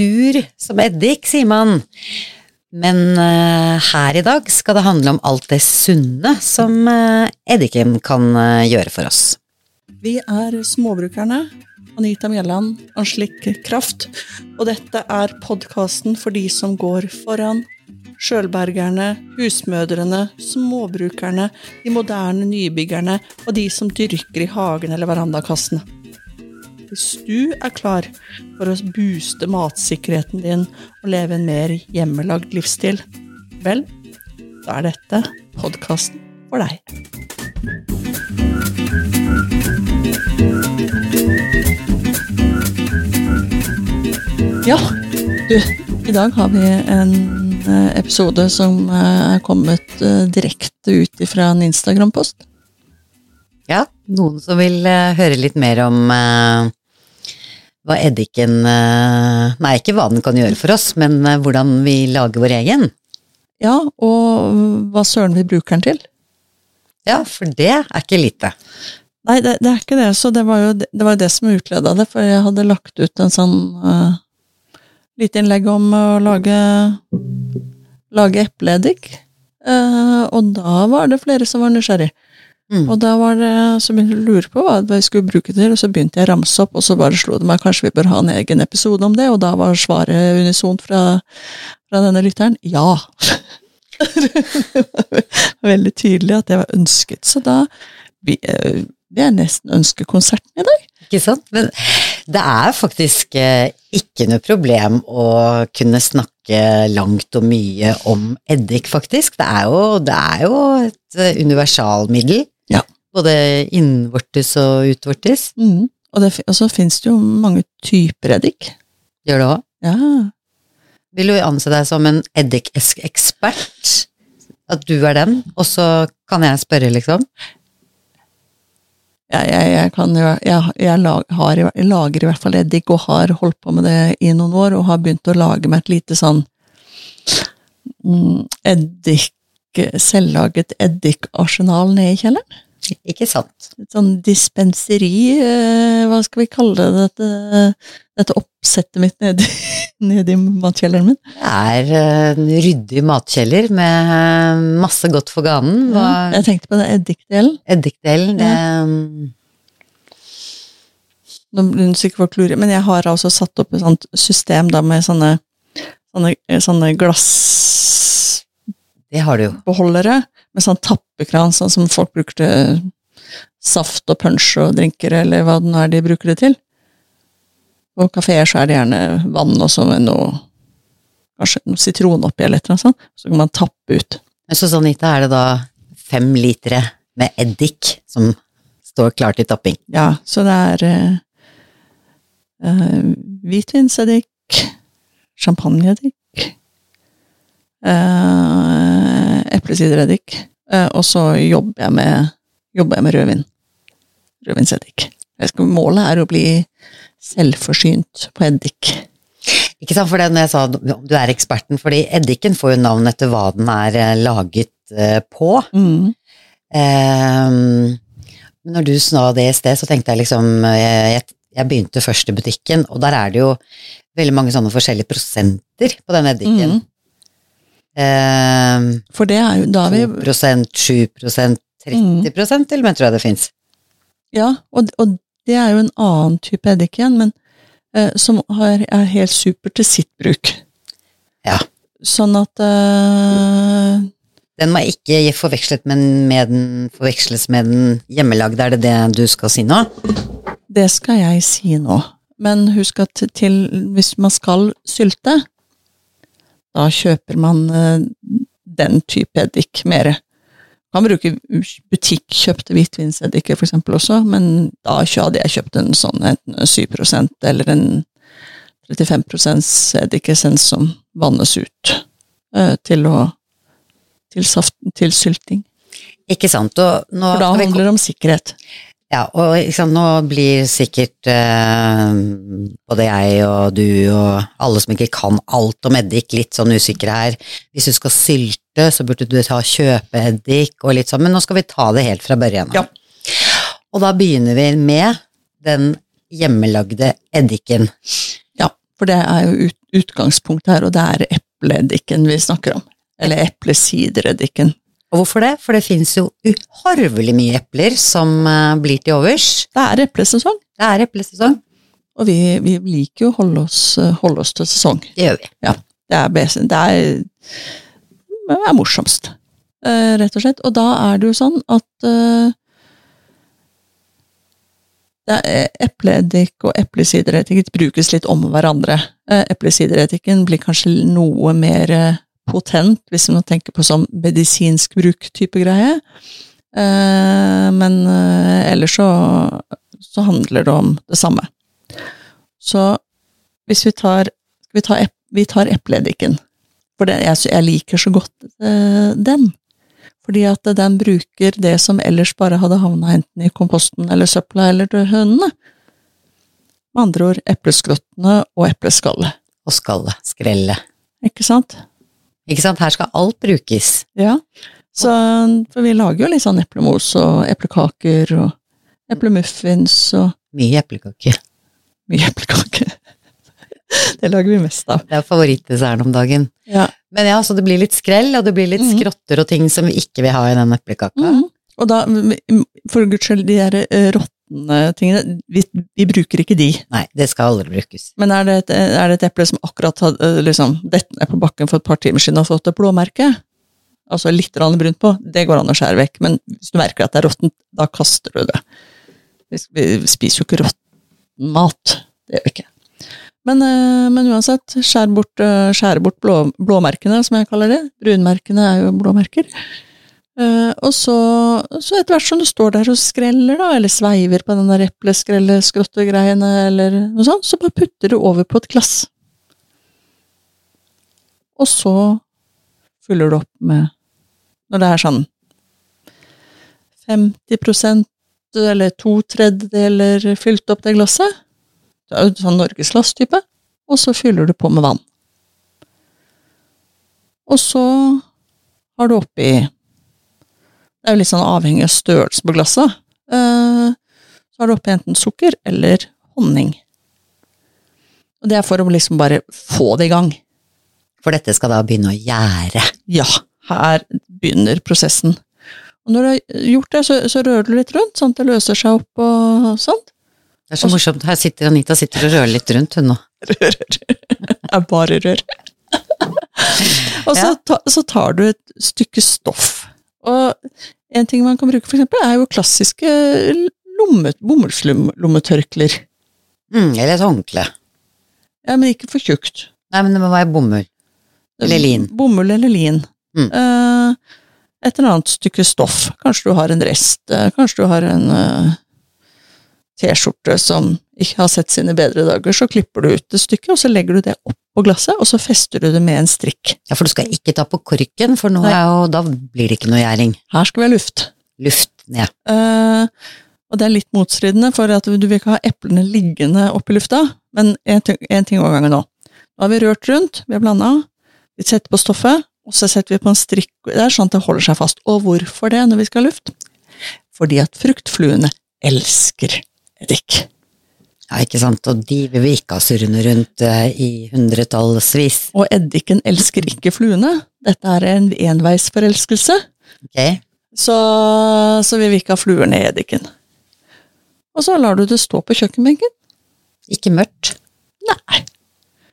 sur som eddik, sier man. Men uh, her i dag skal det handle om alt det sunne som uh, eddiken kan uh, gjøre for oss. Vi er Småbrukerne. Anita Mjelland, Anslik Kraft. Og dette er podkasten for de som går foran. Sjølbergerne, husmødrene, småbrukerne, de moderne nybyggerne og de som dyrker i hagen eller verandakassene. Hvis du er klar for å booste matsikkerheten din og leve en mer hjemmelagd livsstil, vel, da er dette podkasten for deg. Ja, du, i dag har vi en eh, episode som eh, er kommet eh, direkte ut fra en Instagram-post. Ja, noen som vil høre litt mer om hva eddiken eh, Nei, ikke hva den kan gjøre for oss, men eh, hvordan vi lager vår egen. Ja, og hva søren vi bruker den til. Ja, for det er ikke lite. Nei, det, det er ikke det, så det var jo det, det, var det som utleda det, for jeg hadde lagt ut en sånn uh, lite innlegg om å lage lage epleeddik, uh, og da var det flere som var nysgjerrig. Mm. Og da var det, så begynte jeg å lure på hva jeg skulle bruke det til, og så begynte jeg å ramse opp, og så bare slo det meg kanskje vi bør ha en egen episode om det, og da var svaret unisont fra, fra denne lytteren ja. det var veldig tydelig at det var ønsket, så da vi, vi er nesten ønskekonserten i dag. Ikke sant? Men det er faktisk eh, ikke noe problem å kunne snakke langt og mye om eddik, faktisk. Det er jo, det er jo et eh, universalmiddel. Ja. Både innvortes og utvortes. Mm. Og, det, og så finnes det jo mange typer eddik. Gjør det òg. Ja. Vil du anse deg som en eddikekspert? At du er den, og så kan jeg spørre, liksom? Jeg, jeg, jeg, kan, jeg, jeg lag, har, lager i hvert fall eddik, og har holdt på med det i noen år, og har begynt å lage meg et lite sånn mm, eddik Selvlaget eddikarsenal nede i kjelleren. Ikke sant. Et sånn dispenseri, eh, hva skal vi kalle det, dette, dette oppsettet mitt nede, nede i matkjelleren min. Det er en ryddig matkjeller med masse godt for ganen. Hva, Ja, jeg tenkte på det eddikdelen. Eddikdelen, det Nå blir sikkert for klurig, men jeg har altså satt opp et sånt system da med sånne, sånne, sånne det har du jo. Beholdere med sånn tappekran, sånn som folk bruker til saft og punch og drinker, eller hva det nå er de bruker det til. På kafeer så er det gjerne vann og så med noe Kanskje noe sitron oppi, eller et eller annet sånt. Så kan man tappe ut. Så sånn Anita, er det da fem litere med eddik som står klar til tapping? Ja, så det er eh, eh, hvitvinseddik, champagneeddik, eh, eplesidereddik, eh, og så jobber jeg med, jobber jeg med rødvin. Rødvinseddik. Målet er å bli selvforsynt på eddik. Ikke sant, for det når jeg sa du er eksperten, fordi eddiken får jo navn etter hva den er eh, laget på. Mm. Men når du sa det i sted, så tenkte jeg liksom jeg, jeg begynte først i butikken, og der er det jo veldig mange sånne forskjellige prosenter på den eddiken. Mm. Ehm, For det er jo da er vi 2 7 30 til og med tror jeg det fins. Ja, og, og det er jo en annen type eddik igjen, men eh, som har, er helt super til sitt bruk. Ja. Sånn at eh, Den må ikke forveksles med, med den, forveksles med den hjemmelagde, er det det du skal si nå? Det skal jeg si nå. Men husk at til, hvis man skal sylte, da kjøper man eh, den type eddik mer. Man kan bruke butikkjøpte hvitvinseddiker eksempel også, men da hadde jeg kjøpt en sånn enten 7% eller en 35% eddikessens som vannes ut eh, til å til, saft, til sylting. Ikke sant? Og nå, For da handler det om sikkerhet. Ja, og liksom, nå blir sikkert eh, både jeg og du og alle som ikke kan alt om eddik, litt sånn usikre her. Hvis du skal sylte, så burde du ta kjøpeeddik og litt sånn, men nå skal vi ta det helt fra børjen. Ja. Og da begynner vi med den hjemmelagde eddiken. For det er jo ut, utgangspunktet her, og det er epleeddiken vi snakker om. Eller eplesidereddiken. Og hvorfor det? For det finnes jo uhorvelig mye epler som eh, blir til overs. Det er eplesesong, Det er eplesesong. og vi, vi liker jo å holde eh, holde oss til sesong. Det gjør vi. Det er, besen, det er, det er morsomst, eh, rett og slett. Og da er det jo sånn at uh, Epleeddik og eplesidereddik brukes litt om hverandre. Eplesideretikken blir kanskje noe mer potent, hvis man tenker på sånn medisinsk bruk-type greie. Eh, Men eh, ellers så, så handler det om det samme. Så hvis vi tar, vi ta, vi tar epleeddiken, for det, jeg, jeg liker så godt eh, den. Fordi at den bruker det som ellers bare hadde havna enten i komposten eller søpla eller til hønene. Med andre ord epleskrottene og epleskallet. Og skallet. Skrellet. Ikke sant? Ikke sant? Her skal alt brukes. Ja. Så, for vi lager jo litt sånn eplemos og eplekaker og eplemuffins og Mye eplekaker. mye eplekaker. Det lager vi mest av. Det er favorittdesserten om dagen. Ja. Men ja, så det blir litt skrell, og det blir litt mm. skrotter og ting som vi ikke vil ha i den eplekaka. Mm. Og da, for guds skyld, de der eh, råtne tingene, vi, vi bruker ikke de. Nei, det skal aldri brukes. Men er det et, er det et eple som akkurat har eh, liksom, dett ned på bakken for et par timer siden og fått et blåmerke? Altså litt brunt på, det går an å skjære vekk, men hvis du merker at det er råttent, da kaster du det. Vi, spiser jo ikke råtten mat, det gjør vi ikke. Men, eh, men uansett, skjær bort, skjær skjære bort blå, blåmerkene, som jeg kaller det. Brunmerkene er jo blåmerker. Eh, og så, så etter hvert som du står der og skreller, da, eller sveiver på den der epleskrelleskrottegreiene, eller noe sånt, så bare putter du over på et glass. Og så fyller du opp med Når det er sånn 50% eller to tredjedeler fylt opp det glasset, det er jo sånn norgesglass-type, og så fyller du på med vann. Og så har du oppi det er jo litt sånn avhengig av størrelsen på glasset. Eh, Så har du oppi enten sukker eller honning. Og det er for å liksom bare få det i gang. For dette skal da begynne å gjære. Ja, her begynner prosessen. Og når du har gjort det, så, så rører du litt rundt, sånn at det løser seg opp og sånt. Det er så morsomt. Her sitter Anita sitter og rører litt rundt, hun nå. Rører. Jeg bare rør. og så, Ja. ta, så tar du et stykke stoff. Og en ting man kan bruke, for eksempel, er jo klassiske lomme, bomullslommetørklær. Mm, eller et håndkle. Ja, men ikke for tjukt. Nei, men det må være bomull. Eller lin. Bomull eller lin. Mm. Eh, et eller annet stykke stoff. Kanskje du har en rest, eh, kanskje du har en eh, T-skjorte som ikke har sett sine bedre dager, så klipper du ut det stykket, og så legger du det opp på glasset, og så fester du det med en strikk. Ja, for du skal ikke ta på korken, for nå er jo, da blir det ikke noe gjæring. Her skal vi ha luft. Luft ned. Uh, og det er litt motstridende, for at du vil ikke ha eplene liggende oppe i lufta, men en ting, av gangen nå. Nå har vi rørt rundt, vi har blanda, vi setter på stoffet, og så setter vi på en strikk der, sånn at det holder seg fast. Og hvorfor det når vi skal ha luft? Fordi at fruktfluene elsker eddik. Ja, ikke sant, og de vil vi ikke ha surrende rundt eh, i hundretallsvis. Og eddiken elsker ikke fluene. Dette er en enveisforelskelse, Ok? så, så vi vil ikke ha fluer ned i eddiken. Og så lar du det stå på kjøkkenbenken. Ikke mørkt. Nei,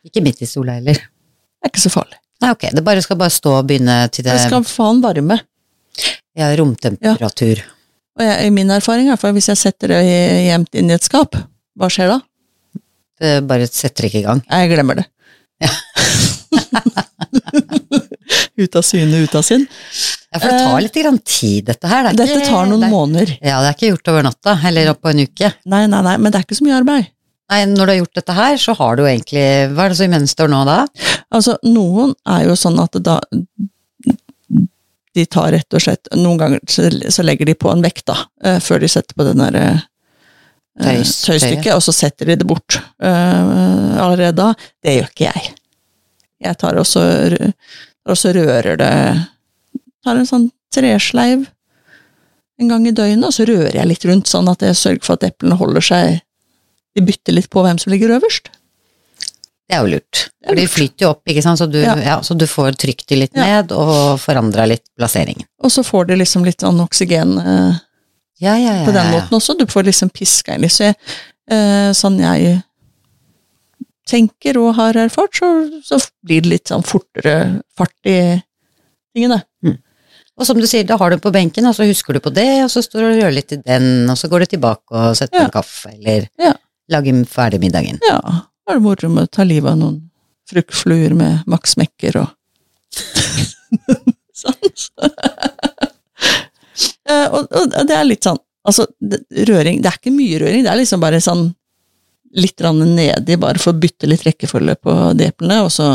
Ikke midt i sola heller. det er ikke så farlig. Nei, ok, det bare skal bare stå og begynne til det Det skal faen varme. ja, romtemperatur. Og jeg, i min erfaring er for hvis jeg setter det gjemt inn i et skap, hva skjer da? Det bare setter ikke i gang. Jeg glemmer det. ut av syne, ut av sinn. Ja, for det tar litt grann tid, dette her. Det Dette ikke- tar noen det er, måneder. Ja, det er ikke gjort over natta, eller på en uke. Nei, nei, nei, men det er ikke så mye arbeid. Nei, når du har gjort dette her, så har du jo egentlig Hva er det imens står nå, da? Altså, noen er jo sånn at da De tar rett og slett Noen ganger så, legger de på en vekt, da, eh, før de setter på den der eh, tøystykket, og så setter de det bort eh, allerede da. Det gjør ikke jeg. Jeg tar også, og så også rører det Tar en sånn tresleiv en gang i døgnet, og så rører jeg litt rundt, sånn at jeg sørger for at eplene holder seg De bytter litt på hvem som ligger øverst. Det er jo lurt. er For de lurt. flyter jo opp, ikke sant, så du, Ja. ja. så du får trykt de litt Ja. ned og forandra litt plasseringen. Og så får de liksom litt sånn oksygen eh, Ja, ja, ja. på den måten også. Du får liksom piska inn litt. Så jeg, eh, sånn jeg tenker og har erfart, så, så blir det litt sånn fortere fart i tingene. Og som du sier, da har du på benken, og så husker du på det, og så står du og gjør litt i den, og så går du tilbake og setter Ja. en kaffe, eller Ja. lager ferdig middagen. Ja, da er det moro med å ta livet av noen fruktfluer med Max Mekker og sånn. Eh, og, og det er litt sånn Altså, det, røring Det er ikke mye røring, det er liksom bare sånn litt nedi, bare for å bytte litt rekkefølge på de eplene, og så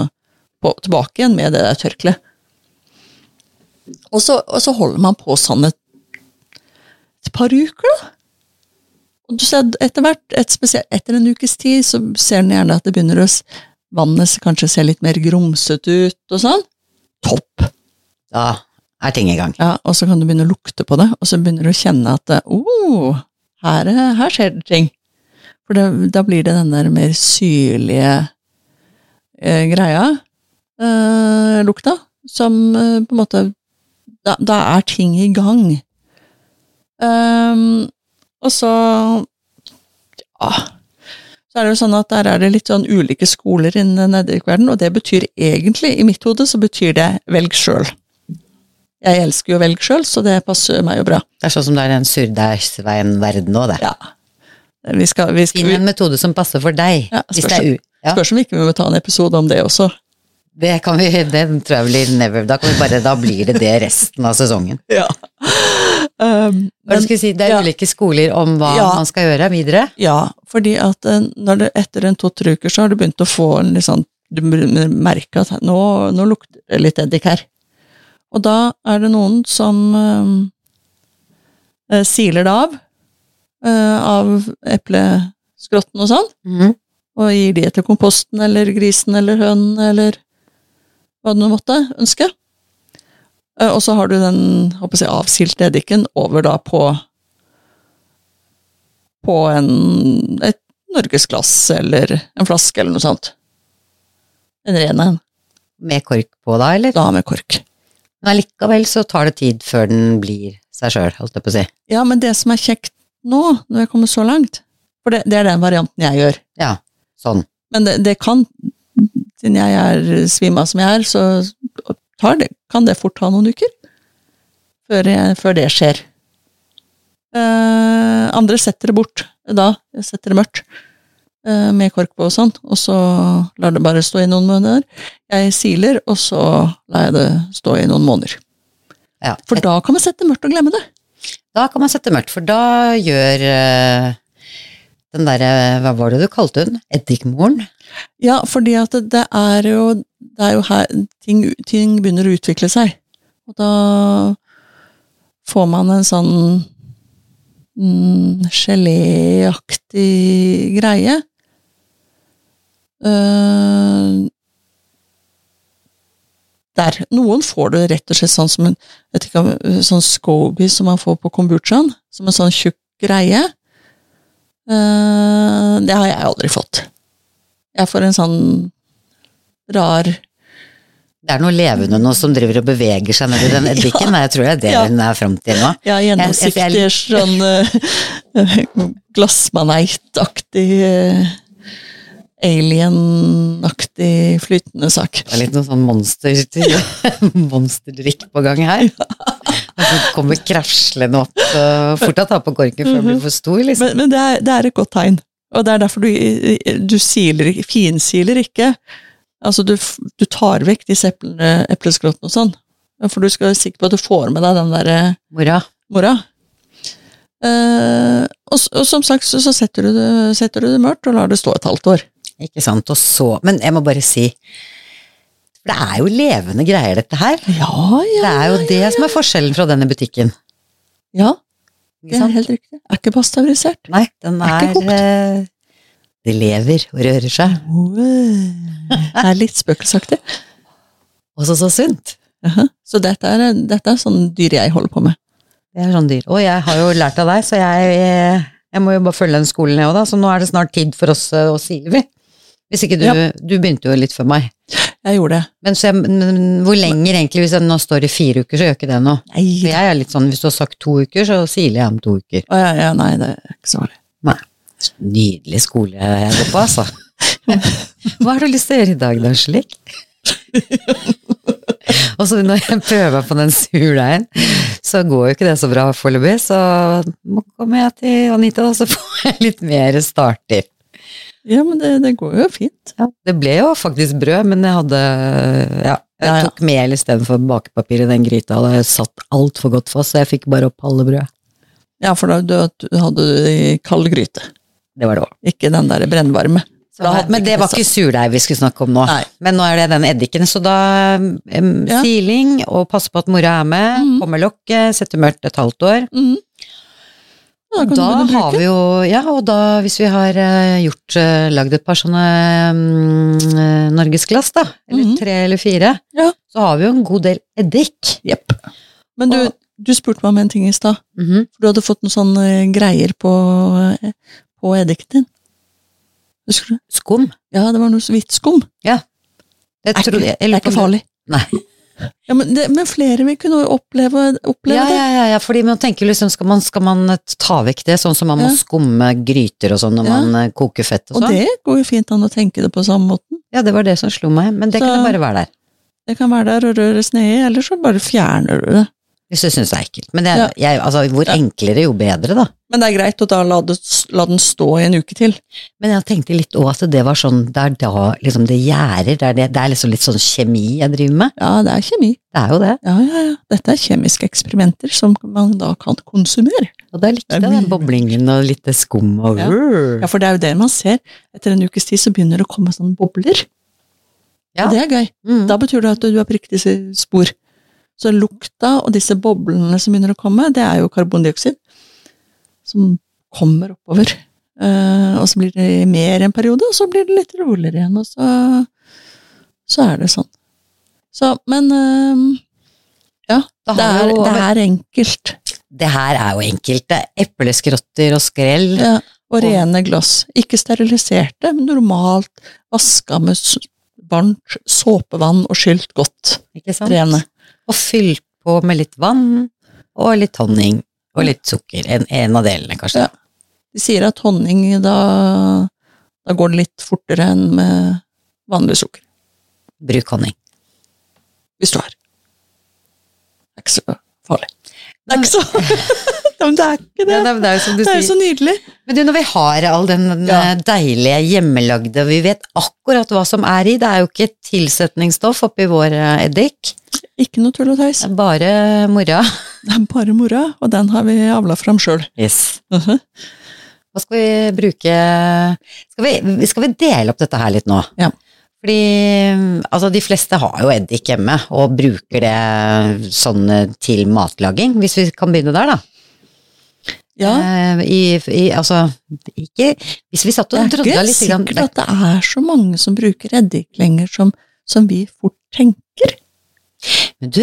på, tilbake igjen med det der tørkleet. Og og så holder man på sånn et, et par uker, da. Og du ser etter hvert, et spesielt, etter en ukes tid, så ser den gjerne at det begynner å Vannet kanskje ser litt mer grumsete ut og sånn. Topp! Da er ting i gang. Ja, og så kan du begynne å lukte på det, og så begynner du å kjenne at oh, her, er- her skjer det ting. For det, da blir det den der mer syrlige eh, greia, eh, lukta, som eh, på en måte da, da er ting i gang. Um, og så ja, så er det jo sånn at der er det litt sånn ulike skoler innen nedrykkverdenen, og det betyr egentlig, i mitt hode, så betyr det velg sjøl. Jeg elsker jo å velge sjøl, så det passer meg jo bra. Det er sånn som det er en surdeigsveien-verden nå, det. Ja. Vi skal, vi skal, Finn en metode som passer for deg. Ja, hvis spørs- det er u... Ja, Spørs om ikke vi må ta en episode om det også. det kan vi, det tror jeg blir never. Da, kan vi bare, da blir det det resten av sesongen. Ja. Um, men, si, det er ja. ulike skoler om hva Ja. man skal gjøre videre. ja, fordi at eh, når det, etter en to-tre uker så har du begynt å få en litt sånn Du merker at nå, nå lukter det litt eddik her. Og da er det noen som eh, siler det av. eh, av epleskrotten og sånn. mm. og gir det til komposten eller grisen eller hønen eller hva du måtte ønske. Eh, Og så har du den håper jeg, avsilte eddiken over da på på en, et norgesglass eller en flaske eller noe sånt. En ren en, Med kork på da, eller? da med kork. Men allikevel så tar det tid før den blir seg sjøl, holdt jeg på å si. Ja, men det som er kjekt nå, når jeg kommer så langt, for det, det er den varianten jeg gjør, Ja, sånn. Men det, det kan, siden jeg er svima som jeg er, så tar det, kan det fort ta noen uker før, jeg, før det skjer. Eh, andre setter det bort da, jeg setter det mørkt med kork på og sånn, og så lar det bare stå i noen måneder. Jeg siler, og så lar jeg det stå i noen måneder. Ja. For da kan man sette mørkt og glemme det. Da kan man sette mørkt, for da gjør eh, den derre, hva var det du kalte hun, eddikmoren? Ja, fordi at det, det er jo det er jo her ting, ting begynner å utvikle seg. Og da får man en sånn mm, geléaktig greie. Eh, der. Noen får det rett og slett sånn som en vet ikke, sånn scoby som man får på kombuchaen. Som en sånn tjukk greie. Uh, det har jeg aldri fått. Jeg får en sånn rar Det er noe levende nå som driver og beveger seg nedi den eddiken, jeg tror det er det Ja. hun er fram til nå. Ja, gjennomsiktig, sånn uh, glassmaneitaktig uh, Alien-aktig flytende sak. Det er litt noe sånn monster, monsterdrikk på gang her. Og så kommer krasjlende opp, fort å ta på korken før den blir for stor, liksom. Men, men det, er, det er et godt tegn. Og det er derfor du, du siler, finsiler ikke. Altså, du, du tar vekk disse eplene, epleskrottene og sånn. For du skal være sikker på at du får med deg den derre Mora, mora. Uh, og, og som sagt så, så setter, du det, setter du det mørkt og lar det stå et halvt år. Ikke sant, og så Men jeg må bare si For det er jo levende greier, dette her. Ja, Det er jo det som er forskjellen fra denne butikken. Ja, det er helt riktig. Er ikke pasteurisert. Nei, den Er ikke er kokt. eh, Det lever og rører seg. Det er litt spøkelsesaktig. Også så sunt. Så dette er, dette er sånn dyr jeg holder på med. Det er sånn dyr. Og jeg har jo lært av deg, så jeg, jeg må jo bare følge den skolen jeg òg, da. Så nå er det snart tid for oss og å sile, vi. Hvis ikke du Ja. Du begynte jo litt før meg. Jeg gjorde det. Men, så jeg, men hvor lenger egentlig, hvis jeg nå står i fire uker, så gjør ikke det noe. Nei, For jeg er litt sånn, hvis du har sagt to uker, så siler jeg om to uker. Å, ja, ja, nei, det er ikke så farlig. Nei. Nydelig skole jeg går på, altså. Hva har du lyst til å gjøre i dag, da, slik? Og så når jeg prøver på den surdeigen, så går jo ikke det så bra foreløpig, så nå kommer jeg til Anita, og så får jeg litt mer starter. Ja, men det, det går jo fint. Ja, det ble jo faktisk brød, men jeg hadde Ja, jeg tok mel istedenfor bakepapir i den gryta, og det satt altfor godt fast, så jeg fikk bare opp halve brødet. Ja, for da du, du hadde du i kald gryte, Det var det òg. ikke den der brennvarme. Da Men det var ikke surdeig vi skulle snakke om nå. Nei. Men nå er det den eddiken, så da um, siling, og passe på at mora er med, Mm. på med lokket, sette mørkt et halvt år. Mhm. Da Da har vi jo, ja, og da hvis vi har eh, gjort, uh, lagd et par sånne mm, eh, norgesglass, da, eller Mhm. tre eller fire, Ja. så har vi jo en god del eddik. Jepp. Men du, Og- du spurte meg om en ting i stad. Mm -hmm. du hadde fått noen sånne greier på, eh, på eddiken din. Husker du? Skum. Ja, det var noe så vidt skum. Det, Er tror, ikke, jeg, jeg det er ikke farlig. Nei. Ja, men, det, men flere vil kunne oppleve, oppleve Ja, det. ja, ja, ja, fordi man tenker liksom, skal man, skal man ta vekk det, sånn som man må Ja. skumme gryter og sånn når man eh, koker fett og Og sånn? det går jo fint an å tenke det på samme måten. Ja, det var det som slo meg, men det Så- kunne bare være der. Det kan være der og røres nedi, eller så bare fjerner du det. Hvis du syns det er ekkelt. Men det, Ja. jeg, altså, hvor Ja. enklere, jo bedre, da. Men det er greit å da la, det, la den stå i en uke til. Men jeg tenkte litt òg at det var sånn, det er da liksom det gjærer, det er, det, det er liksom litt sånn kjemi jeg driver med. Ja, det er kjemi. Det er jo det. Ja, ja, ja. Dette er kjemiske eksperimenter som man da kan konsumere. Og da likte jeg den boblingen og litt skum og Ja. Ja, for det er jo det man ser. Etter en ukes tid så begynner det å komme sånne bobler. Ja. Og det er gøy. Mm. Da betyr det at du har på riktig spor. Så lukta og disse boblene som begynner å komme, det er jo karbondioksid. Som kommer oppover. Eh, og så blir det mer en periode, og så blir det litt roligere igjen, og så, så er det sånn. Så, men eh, ja, det er, jo- det er enkelt. Det her er jo enkelt. Det er epleskrotter og skrell. Ja, og rene glass. Ikke steriliserte, men normalt vaska med varmt såpevann og skylt godt. Ikke sant? Rene. Og fylt på med litt vann og litt honning og litt sukker. En, en av delene, kanskje. Ja. De sier at honning, da, da går det litt fortere enn med vanlig sukker. Bruk honning. Hvis du har. Det er ikke så farlig. Det er ikke så Men det er ikke det. Ja, det, er- det er jo som du Det er jo så nydelig. Men du, når vi har all den Ja. eh, deilige hjemmelagde, vi vet akkurat hva som er i, det er jo ikke tilsetningsstoff oppi vår eh, eddik, Ikke noe tull og tøys. bare mora. Det er bare mora, og den har vi avla fram sjøl. Yes. Hva skal vi bruke skal vi, skal vi dele opp dette her litt nå? Ja. Fordi altså, de fleste har jo eddik hjemme, og bruker det sånn til matlaging, hvis vi kan begynne der, da. Ja, Eh, I, i, altså, ikke Hvis vi satt og er ikke Det er grann- sikkert at det er så mange som bruker eddik lenger som, som vi fort tenker. Men du,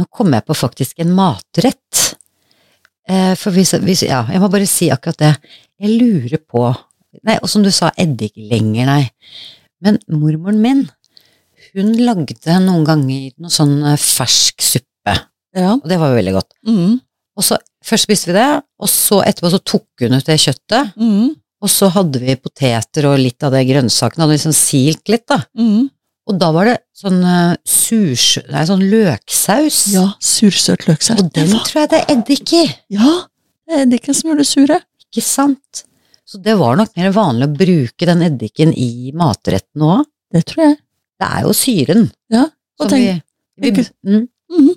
nå kom jeg på faktisk en matrett. Eh, for hvis, hvis, ja, jeg må bare si akkurat det. Jeg lurer på Nei, og som du sa, eddik lenger, nei. Men mormoren min, hun lagde noen ganger noe sånn eh, fersk suppe, Ja. og det var jo veldig godt. Mm, Og så Først spiste vi det, og så etterpå så tok hun ut det kjøttet, mm, og så hadde vi poteter og litt av det grønnsakene, hadde liksom silt litt, da. mm. Og da var det sånn uh, surs... Nei, sånn løksaus. Ja, sursøt løksaus. Og den tror jeg det er eddik i, Ja, det er eddiken som gjør det sure. ikke sant? Så det var nok mer vanlig å bruke den eddiken i matretten òg. Det tror jeg. Det er jo syren. Ja, og tenk- vi, vi, mm, Mhm.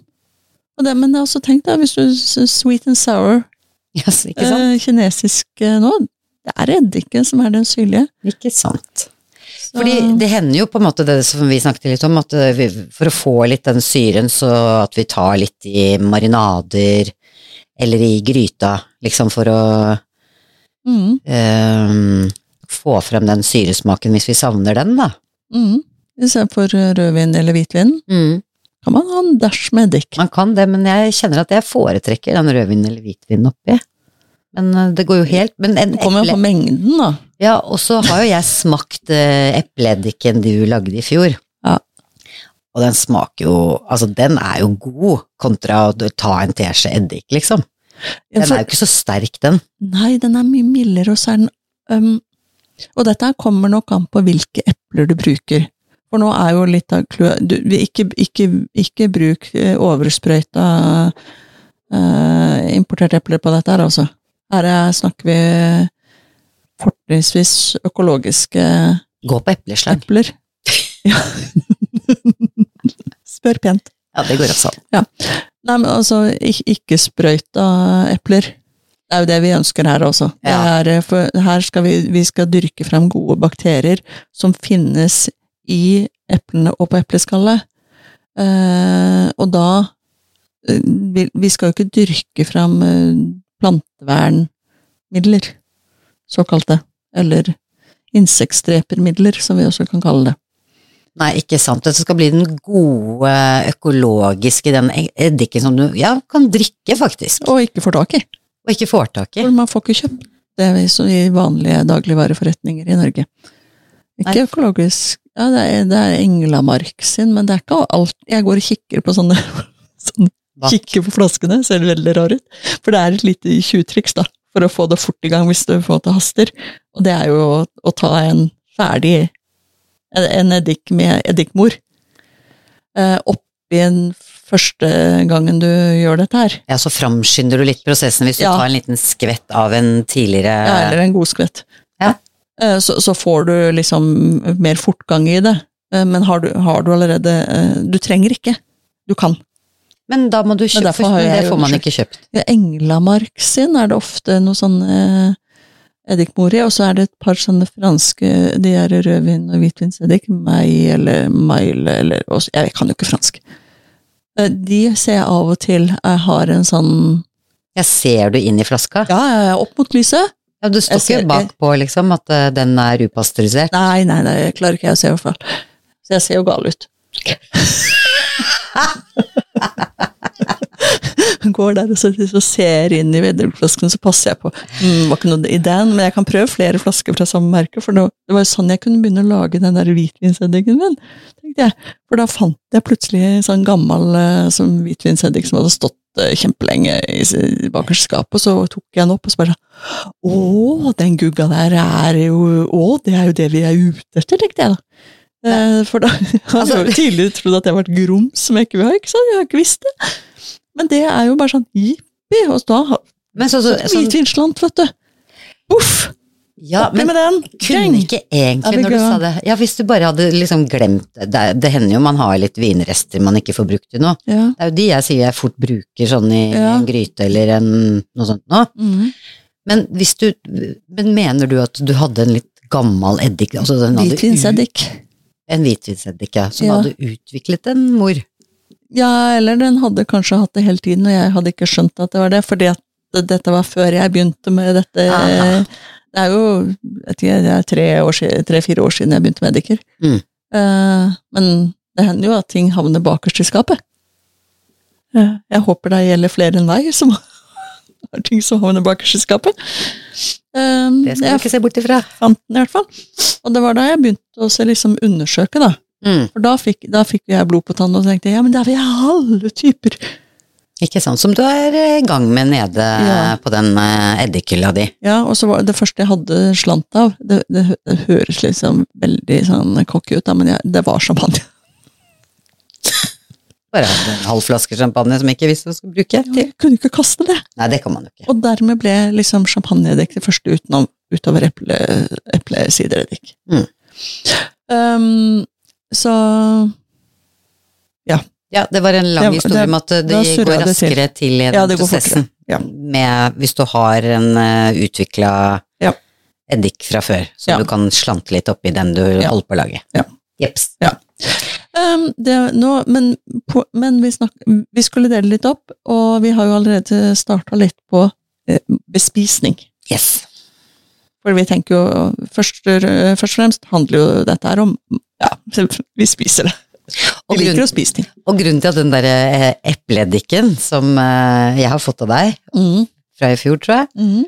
Og det, men også tenk da, hvis du sweet and sour, yes, eh, kinesisk eh, nå, det er eddiken som er den syrlige. Ikke sant. Så- Fordi det hender jo på en måte det som vi snakket litt om, at eh, vi, for å få litt den syren, så at vi tar litt i marinader, eller i gryta, liksom for å Mhm, eh, få frem den syresmaken hvis vi savner den, da. Mm. Istedenfor rødvin eller hvitvin, Mm. kan man ha en dash med eddik. Man kan det, men jeg kjenner at jeg foretrekker den rødvinen eller hvitvinen oppi. Men eh, det går jo helt Men en Det kommer jo på mengden, da. Ja, og så har jo jeg smakt eh, epleeddiken du lagde i fjor. Ja. Og den smaker jo Altså, den er jo god kontra å ta en teskje eddik, liksom. Den er jo ikke så sterk, den. Nei, den er mye mildere, og så er den um, Og dette kommer nok an på hvilke epler du bruker. For nå er jo litt av clouet ikke, ikke, ikke bruk eh, oversprøyta uh, importerte epler på dette her, altså. Her er, snakker vi fortrinnsvis økologiske Gå på epleslag. epler. Ja. Spør pent. Ja, det går også an. Nei, men altså, ikke sprøyta epler. Det er jo det vi ønsker her også. Det Ja. er, eh, her skal vi, vi skal dyrke frem gode bakterier som finnes i eplene og på epleskallet. Eh, og da eh, vi, vi skal jo ikke dyrke frem eh, plantevernmidler, såkalte. Eller insektdrepermidler, som vi også kan kalle det. Nei, ikke sant. Det skal bli den gode, økologiske, den eddiken som du ja, kan drikke, faktisk. Og ikke får tak i. Og ikke får tak i. For man får ikke kjøpt det er så i vanlige dagligvareforretninger i Norge. Ikke Nei. økologisk Ja, det er, det er Englamark sin, men det er ikke alt Jeg går og kikker på sånne, sånne Kikker på flaskene, ser veldig rar ut. For det er et lite tjuvtriks, da, for å få det fort i gang hvis du får til haster. Og det er jo å, å ta en ferdig En, eddik med eddikmor eh, oppi en første gangen du gjør dette her. Ja, så framskynder du litt prosessen hvis du Ja. tar en liten skvett av en tidligere Ja, eller en god skvett. Ja. Eh, Så, så får du liksom mer fortgang i det. Eh, Men har du, har du allerede Du trenger ikke. Du kan. Men da må du kjøpe, men det får man ikke kjøpt. I Englamark sin er det ofte noe sånn eh, eddikmor Mori, og så er det et par sånne franske De er rødvin- og hvitvinseddik. Mai eller Maile eller også, Jeg kan jo ikke fransk. Eh, De ser jeg av og til jeg har en sånn Jeg ser du inn i flaska? Ja, opp mot lyset. Ja, du står ikke bakpå, liksom, at eh, den er upasteurisert? Nei, nei, nei, jeg klarer ikke jeg å se i hvert fall. Så jeg ser jo gal ut. Går der og så, så ser inn i veddelflasken, så passer jeg på. Mm, var ikke noe i den, men jeg kan prøve flere flasker fra samme merke, for var- det var jo sånn jeg kunne begynne å lage den der hvitvinseddiken min, tenkte jeg. For da fant jeg plutselig en sånn gammel sånn som hvitvinseddik som hadde stått eh, kjempelenge i bakerste skapet, og så tok jeg den opp og så bare sånn Å, den gugga der er jo Å, det er jo det vi er ute etter, tenkte jeg da. Eh, For da jeg hadde Altså- jo tidligere trodd at jeg var et grums som jeg ikke vil ha. ikke sant? Jeg har ikke visst det. Men det er jo bare sånn jippi, og da Men så, så, sånn, Hvitvinslant, vet du. Uff! ja, men kunne ikke egentlig, når du sa det Ja, hvis du bare hadde liksom glemt det Det, det hender jo man har litt vinrester man ikke får brukt til noe. Ja. Det er jo de jeg sier jeg fort bruker sånn i Ja. en gryte eller en, noe sånt nå. Mm. Men hvis du Men mener du at du hadde en litt gammel eddik altså Hvitvinseddik. En hvitvinseddik, ja. Som Ja. hadde utviklet en mor. Ja, eller den hadde kanskje hatt det hele tiden, og jeg hadde ikke skjønt at det var det, fordi at dette var før jeg begynte med dette. Aha. Det er jo tre-fire år, tre-fire år siden jeg begynte med Ediker. Mm. Eh, men det hender jo at ting havner bakerst i skapet. Eh, jeg håper det gjelder flere enn meg som har ting som havner bakerst i skapet. Eh, Det skal du ikke se bort ifra. fant den i hvert fall. Og det var da jeg begynte å liksom, undersøke, da. Mm. For da fikk, da fikk jeg blod på tann og tenkte ja, men da vil jeg ha alle typer. Ikke sant, som du er i gang med nede Ja. på den eh, eddikhylla di. Ja, og så var det første jeg hadde slant av, det, det, høres liksom veldig sånn cocky ut, da, men jeg, det var champagne. Bare en halv flaske champagne som jeg ikke visste hva jeg skulle bruke til. Jeg kunne ikke kaste det. Nei, det kan man jo ikke. Og dermed ble liksom champagnedekk det første utenom, utover eple, eplesidereddik. Mm. Um, så Ja, det var en lang historie om at det, det går raskere det til. i Ja, prosessen. Ja. Med, hvis du har en uh, utvikla Ja. eddik fra før, så Ja. du kan slante litt oppi den du Ja. holder på å lage. Ja. Jeps. Um, det, nå, men på, men vi, snak, vi skulle dele litt opp, og vi har jo allerede starta litt på uh, bespisning. Yes. For vi tenker jo først, først og fremst handler jo dette her om Ja, vi spiser det. Og Vi liker grunn- å spise ting. Og grunnen til at den der eh, epleeddiken som eh, jeg har fått av deg, fra i fjor, tror jeg. mm.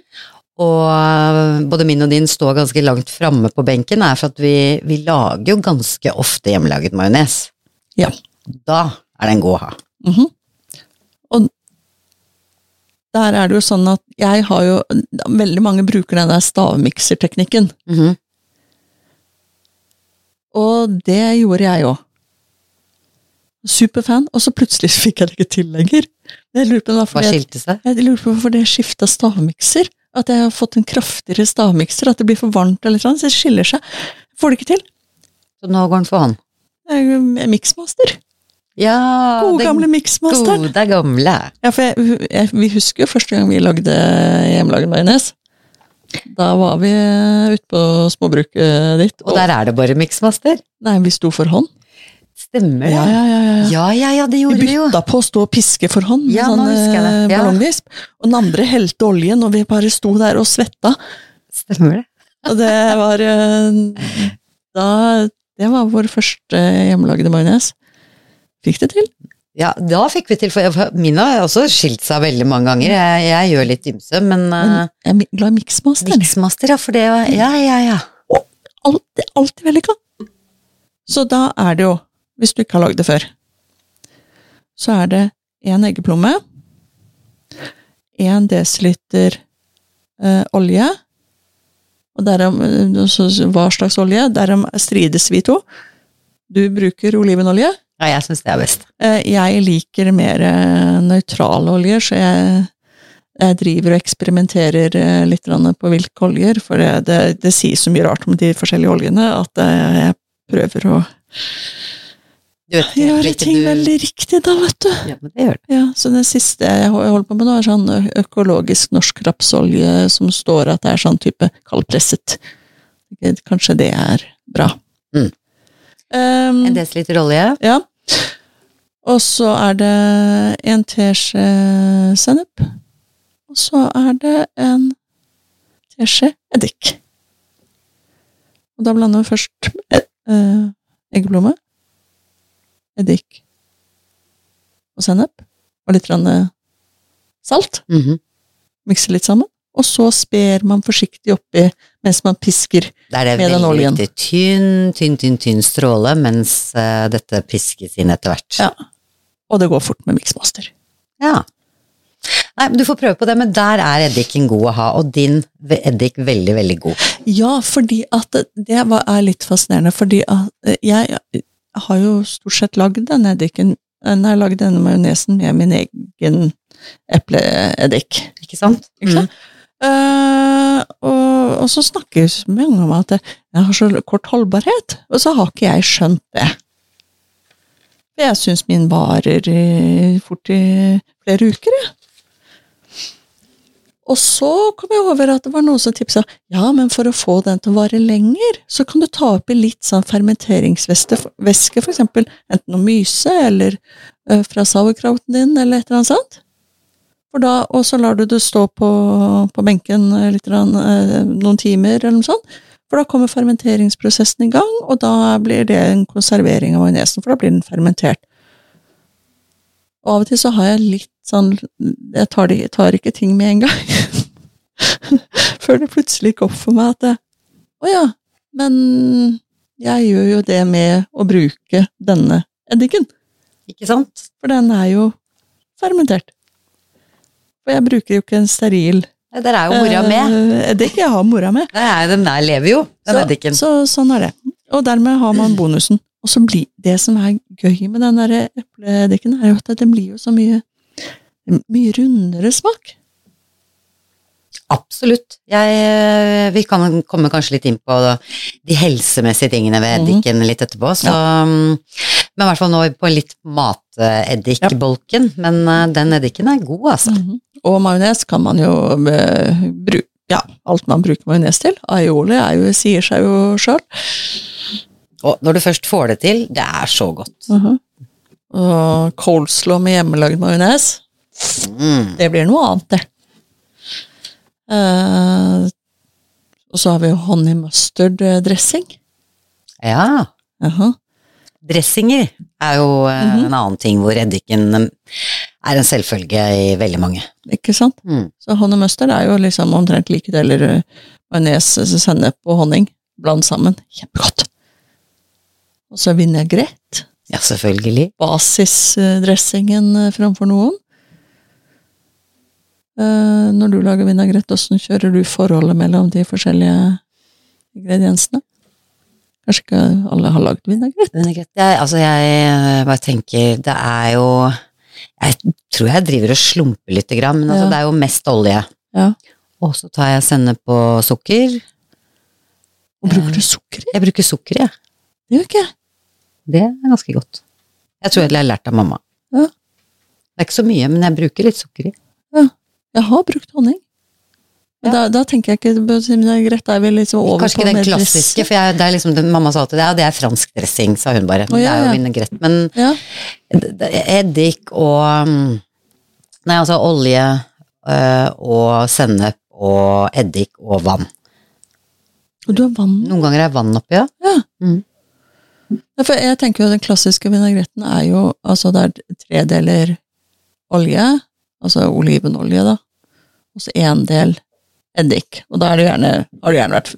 Og både min og din står ganske langt framme på benken, er for at vi, vi lager jo ganske ofte hjemmelaget majones. Ja. Da er den god å ha. Mhm. Og der er det jo sånn at jeg har jo Veldig mange bruker den der stavmikserteknikken, Mhm. og det gjorde jeg òg. Superfan, og så plutselig fikk jeg det ikke til lenger. Jeg lurer på, Hva jeg, jeg lurer på hvorfor det skifta stavmikser. At jeg har fått en kraftigere stavmikser, at det blir for varmt eller sånn, så det skiller seg. Får det ikke til. Så nå går den for hånd. Jeg er Mixmaster. Ja, Gode, gamle Mixmasteren. gode gamle. Ja, for jeg, jeg, vi husker jo første gang vi lagde hjemmelaget majones. Da var vi ute på småbruket ditt. Og der er det bare Mixmaster. Nei, vi sto for hånd. Stemmer det? Ja, ja, ja. ja, ja. ja, ja, det Vi gjorde vi jo. bytta på å stå og piske for hånd med Ja, sånn eh, Ja. ballongvisp. Og den andre helte oljen, og vi bare sto der og svetta. Stemmer det. Og det var eh, Da Det var vår første hjemmelagde majones. Fikk det til. Ja, da fikk vi til, for min har også skilt seg veldig mange ganger. Jeg, jeg gjør litt ymse, men Men jeg er glad i Mixmaster. Mixmaster, ja, for det Ja, ja, ja. Alltid, alltid vellykka. Så da er det jo, hvis du ikke har lagd det før, så er det én eggeplomme, én desiliter eh, olje, og derom, eh, hva slags olje, derom strides vi to. Du bruker olivenolje. Ja, jeg syns det er best. Eh, jeg liker mer eh, nøytrale oljer, så jeg, jeg driver og eksperimenterer eh, litt på hvilke oljer, for det, det, det sier så mye rart om de forskjellige oljene at jeg prøver å vet gjøre ting du- veldig riktig, da, vet du. Ja, men det gjør det. Ja, så det siste jeg holder på med nå, er sånn økologisk norsk rapsolje som står at det er sånn type kaldpresset. Kanskje det er bra. Mm. Um, En desiliter olje. ja. Og så er det en teskje sennep. Og så er det en teskje eddik. Og da blander vi først e- eh, eggeplomme, eddik og sennep. Og litt salt. Mm salt. Mhm. Mikser litt sammen. Og så sper man forsiktig oppi mens man pisker. med den er det Med den veldig Tynn, tynn, tynn, tynn stråle, mens uh, dette piskes inn etter hvert. Ja. Og det går fort med miksmaster. Ja. Nei, men Du får prøve på det, men der er eddiken god å ha, og din eddik veldig, veldig god. Ja, fordi at det- er litt fascinerende, fordi eh, jeg har jo stort sett lagd denne eddiken Nei, har lagd denne majonesen med min egen epleeddik. Ikke sant? Ikke sant? Uh, og, og så snakker mange om at jeg har så kort holdbarhet, og så har ikke jeg skjønt det. For jeg syns min varer fort i flere uker, jeg. Og så kom jeg over at det var noen som tipsa ja, men for å få den til å vare lenger, så kan du ta oppi litt sånn fermenteringsvæske, for eksempel enten noe myse eller ø, fra sauerkrauten din, eller et eller annet sånt. Da, og så lar du det stå på, på benken eh, litt, eh, noen timer, eller noe sånt. For da kommer fermenteringsprosessen i gang, og da blir det en konservering av majonesen, for da blir den fermentert. Og av og til så har jeg litt sånn Jeg tar, de, tar ikke ting med en gang. Før det plutselig gikk opp for meg at det, Å ja, men jeg gjør jo det med å bruke denne eddiken. Ikke sant? For den er jo fermentert. For jeg bruker jo ikke en steril Der er jo mora med. eh, eddik. Jeg har mora med. Er, den der lever jo, den Så, eddiken. så sånn er det. Og dermed har man bonusen. Og så blir det som er gøy med den der epleeddiken, er jo at den blir jo så mye mye rundere smak. Absolutt. Jeg, eh, vi kan komme kanskje litt inn på de helsemessige tingene ved eddiken mm. litt etterpå. Så, ja. Men i hvert fall nå på litt mateddikbolken. Men eh, den eddiken er god, altså. Mhm. Og majones kan man jo bruke Ja, alt man bruker majones til. Aioli er jo, sier seg jo sjøl. Og når du først får det til, det er så godt. Mhm. Og coleslaw med hjemmelagd majones, Mm. det blir noe annet, det. Uh, og så har vi jo honey mustard eh, dressing. Ja. Jaha. Dressinger er jo eh, Mhm. en annen ting hvor eddiken eh, er en selvfølge i veldig mange. Ikke sant? Mm. Så honning mustard er jo liksom omtrent like deler eh, majones, sennep og honning. Bland sammen. Kjempegodt. Og så vinaigrett. Ja, selvfølgelig. Basisdressingen eh, framfor noen. Eh, Når du lager vinaigrett, hvordan kjører du forholdet mellom de forskjellige ingrediensene? Kanskje ikke alle har lagd vinaigrett? Vinaigrett jeg, Altså, jeg eh, bare tenker Det er jo Jeg tror jeg driver og slumper lite grann, men altså, Ja. det er jo mest olje. Ja. Og så tar jeg sennep på sukker. Og bruker du sukker i? Jeg bruker sukker, jeg. Det gjør ikke jeg. Det er ganske godt. Jeg tror jeg har lært av mamma. Ja. Det er ikke så mye, men jeg bruker litt sukker i. Jeg har brukt honning. Men da, da tenker jeg ikke det er greit, da er vi liksom over Kanskje på ikke den klassiske, for jeg, det er liksom, det, mamma sa alltid det, ja, det er fransk dressing, sa hun bare. Men Å, ja, det er jo ja. Men Ja. eddik og mm, Nei, altså olje øh, og sennep og eddik og vann. Og du har vann Noen ganger er vann oppi, ja. Ja, for jeg tenker jo den klassiske vinagretten er jo altså det er tre deler olje, altså olivenolje, da, og så én del eddik. Og da er det gjerne, har det gjerne vært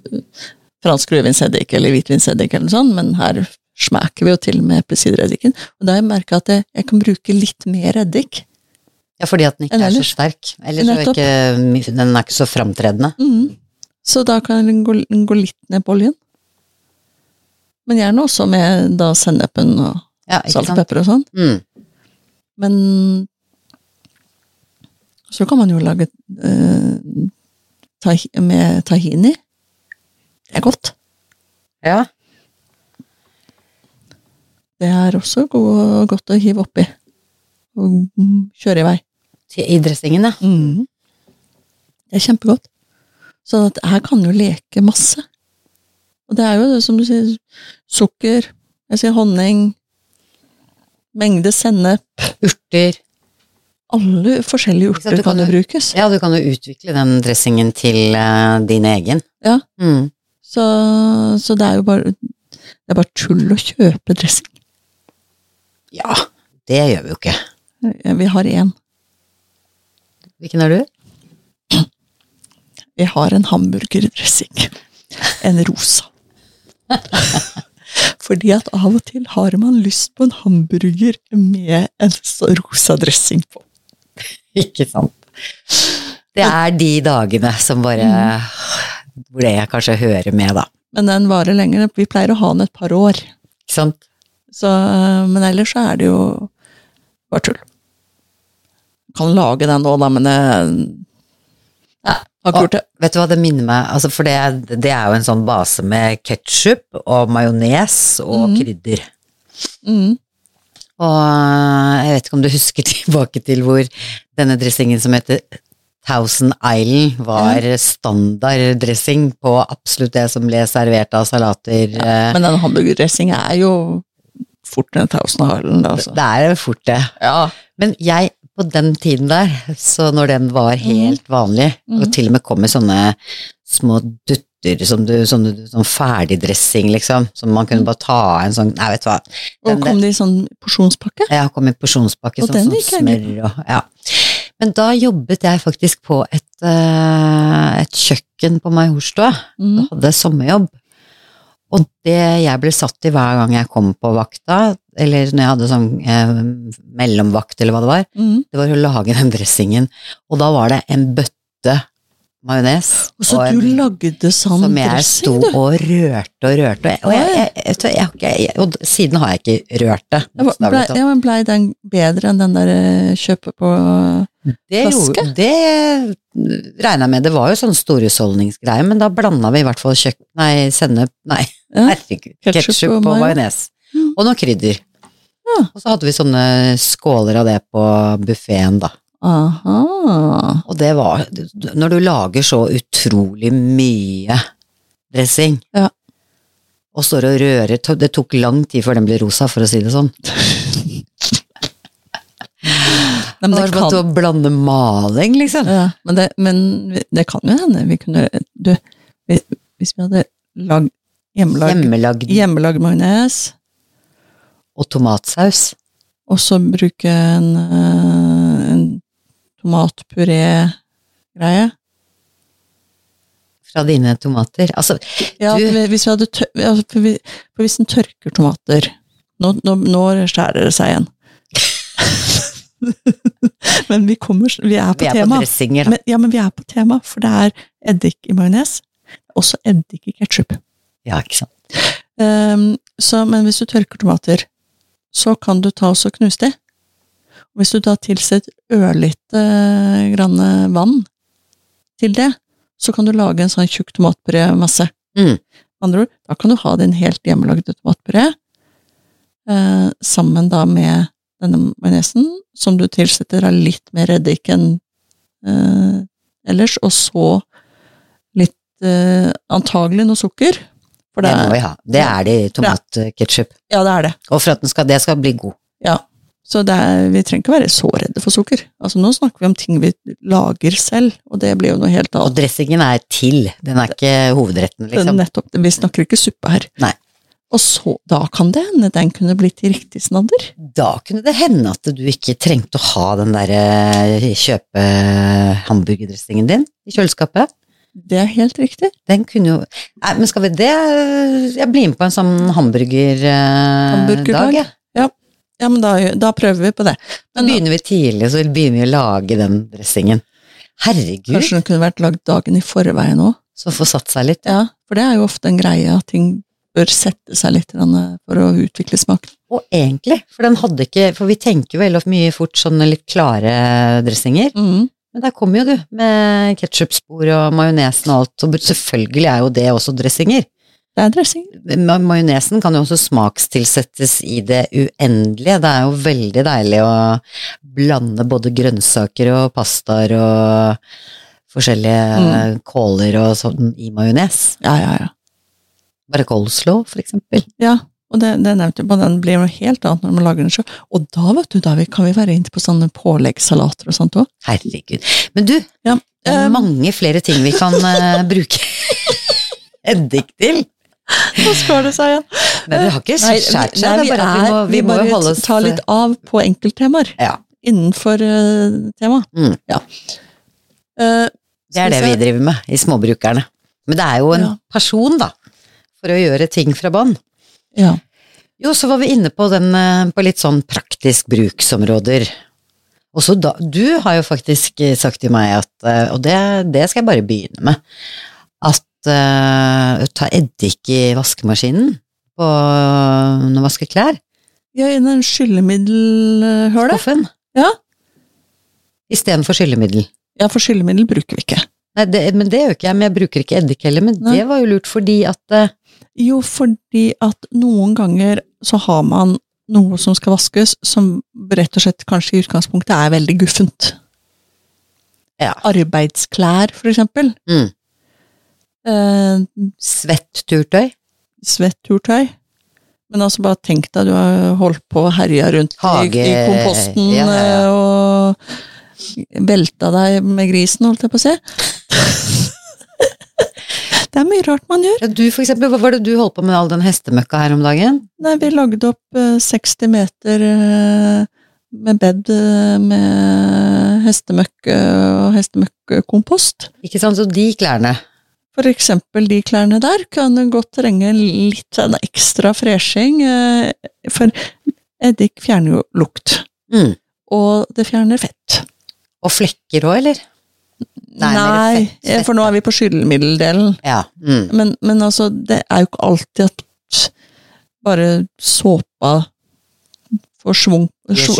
fransk rødvinseddik eller hvitvinseddik eller noe sånt, men her smaker vi jo til med eplesidereddiken. Og da har jeg merka at jeg, jeg kan bruke litt mer eddik. ja. Fordi at den ikke er så sterk. Eller så er ikke, den er ikke så framtredende. Mm. Så da kan den gå, gå litt ned på oljen. Men gjerne også med da sennepen og Ja, salt og pepper og sånn. Mm. Men så kan man jo lage eh, med tahini. Det er godt. Ja. Det er også god, godt å hive oppi. Og mm, kjøre i vei. I dressingen, ja. Det er kjempegodt. Så at her kan du leke masse. Og det er jo det som du sier, sukker, jeg sier honning, mengde sennep, Urter. Alle forskjellige urter du kan jo brukes. Ja, du kan jo utvikle den dressingen til uh, din egen. Ja. Mm. Så, så det er jo bare det er bare tull å kjøpe dressing. Ja, det gjør vi jo ikke. Vi har én. Hvilken er du? Vi har en hamburgerdressing. En rosa. Fordi at av og til har man lyst på en hamburger med en så rosa dressing på. Ikke sant. Det er de dagene som bare Hvor det kanskje hører med, da. Men den varer lenger. Vi pleier å ha den et par år. Ikke sant? Så, men ellers så er det jo bare tull. Kan lage den nå, da, men det gjort det. Vet du hva det minner meg altså For det, det er jo en sånn base med ketsjup og majones og mm. krydder. Mm. Og jeg vet ikke om du husker tilbake til hvor denne dressingen som heter Thousand Island var standarddressing på absolutt det som ble servert av salater. Ja, Men den hamburgerdressing er jo fort en Thousand Island, altså. Det er fort det. Ja. Men jeg, på den tiden der, så når den var helt vanlig, og Mhm. til og med kom i sånne små dutter, som du, sånn, sånn ferdigdressing, liksom, som man kunne bare ta av en sånn Nei, vet du hva. Og kom det i sånn porsjonspakke? Ja, kom i porsjonspakke, sånn som sånn smør og ja. Men da jobbet jeg faktisk på et, uh, et kjøkken på Majorstua. Mm. Jeg hadde sommerjobb. Og det jeg ble satt i hver gang jeg kom på vakta, eller når jeg hadde sånn eh, mellomvakt, eller hva det var, Mm. det var å lage den dressingen. Og da var det en bøtte majones. Og så og du lagde sånn som jeg sto du? og rørte og rørte. Og, jeg, jeg, jeg, og siden har jeg ikke rørt det. Bokstavelig ja, men blei den bedre enn den der kjøpet på Det, flaske? Jo, det regna jeg med. Det var jo sånn storhusholdningsgreie, men da blanda vi i hvert fall kjøkken, Nei, sennep Nei, Ja. herregud. Ketsjup og majones. Mm. Og noe krydder. Ja. Og så hadde vi sånne skåler av det på buffeen, da. Aha. Og det var Når du lager så utrolig mye dressing, Ja. og står og rører Det tok lang tid før den ble rosa, for å si det sånn. Nei, men det det var kan, å blande maling, liksom. ja, men, det, men det kan jo hende vi kunne du, hvis- Hvis vi hadde lag, hjemmelag, Hjemmelagd hjemmelag majones, og tomatsaus. og så bruke en, eh, tomatpuré-greie. Fra dine tomater. Altså, Ja, Du- hvis vi hadde tør, altså, hvis en tørker tomater Nå, nå, nå skjærer det seg igjen. men vi kommer Vi er på vi er på tema. dressinger, da. Men, ja, men vi er på tema, for det er eddik i majones. Også eddik i ketsjup. Ja, ikke sant. Um, så, men hvis du tørker tomater, så kan du ta og knuse de. Hvis du da tilsetter ørlite grann vann til det, så kan du lage en sånn tjukk tomatpuré-masse. Mm. Andre ord, da kan du ha din helt hjemmelagde tomatpuré eh, sammen da med denne majonesen, som du tilsetter av litt mer reddik enn eh, ellers, og så litt eh, antagelig noe sukker. Det må vi ha. Det er det i tomatketchup. ja, det er det. Og for at den skal, det skal bli god. Ja. Så er, vi trenger ikke være så redde for sukker. Altså Nå snakker vi om ting vi lager selv, og det blir jo noe helt annet. Og dressingen er til, den er ikke hovedretten, liksom. Nettopp, vi snakker ikke suppe her. Nei. Og så, da kan det hende den kunne blitt riktig snadder. Da kunne det hende at du ikke trengte å ha den derre kjøpe hamburgerdressingen din i kjøleskapet. Det er helt riktig. Den kunne jo Nei, men skal vi det Jeg blir med på en sånn hamburgerdag, Hamburgerdag. jeg. Ja, men da, da prøver vi på det. Men da, begynner vi tidlig, så begynner vi å lage den dressingen. Herregud, kanskje den kunne vært lagd dagen i forveien òg. så få satt seg litt. Ja, for det er jo ofte en greie at ting bør sette seg litt eh, for å utvikle smak. Og egentlig, for den hadde ikke For vi tenker veldig mye fort sånne litt klare dressinger. Mm. Men der kommer jo du, med ketsjupspor og majonesen og alt. Og selvfølgelig er jo det også dressinger. Det er dressing. Ma- Majonesen kan jo også smakstilsettes i det uendelige. Det er jo veldig deilig å blande både grønnsaker og pastaer og forskjellige kåler og sånn i majones. Ja, ja, ja. Bare coleslaw, for eksempel. Ja, og det, det nevnte jeg på, den blir noe helt annet når man lager den sjøl. Og da, vet du, da kan vi være inne på sånne påleggssalater og sånt òg. Herregud. Men du, Ja, det er um, mange flere ting vi kan eh, bruke eddik til. Nå skar det seg igjen. Men det har ikke skjært seg, det vi, bare vi må, vi må bare ta litt av på enkelttemaer Ja, innenfor uh, temaet. Mm. Ja. Uh, det er det vi driver med i Småbrukerne. Men det er jo en Ja. person, da, for å gjøre ting fra bånn. Ja. Jo, så var vi inne på den eh, på litt sånn praktisk bruksområder. Og så da, du har jo faktisk eh, sagt til meg at, eh, og det, det skal jeg bare begynne med, at eh, ta eddik i vaskemaskinen på, når man vasker klær. ja, i den skyllemiddelhølet. Skuffen. Ja. Istedenfor skyllemiddel. Ja, for skyllemiddel bruker vi ikke. Nei, det, men det gjør ikke jeg, men jeg bruker ikke eddik heller. Men Nei. det var jo lurt fordi at uh, Jo, fordi at noen ganger så har man noe som skal vaskes, som rett og slett kanskje i utgangspunktet er veldig guffent. Ja. Arbeidsklær, for eksempel. mm, Eh, svett turtøy. svett turtøy. Men altså, bare tenk deg, du har holdt på og herja rundt i, Hage- i komposten ja, ja, ja. eh, og velta deg med grisen, holdt jeg på å si. det er mye rart man gjør. Ja, du for eksempel, hva var det du holdt på med all den hestemøkka her om dagen? Nei, vi lagde opp eh, 60 meter eh, med bed eh, med hestemøkk og hestemøkkkompost. Ikke sant, så de klærne. For eksempel de klærne der kan godt trenge litt ekstra fresjing, eh, for eddik fjerner jo lukt, Mm. og det fjerner fett. Og flekker òg, eller? Nei, Nei, fett, fett, eh, for nå er vi på skyllemiddeldelen. Ja. Mm. Men, men altså, det er jo ikke alltid at bare såpa får svung,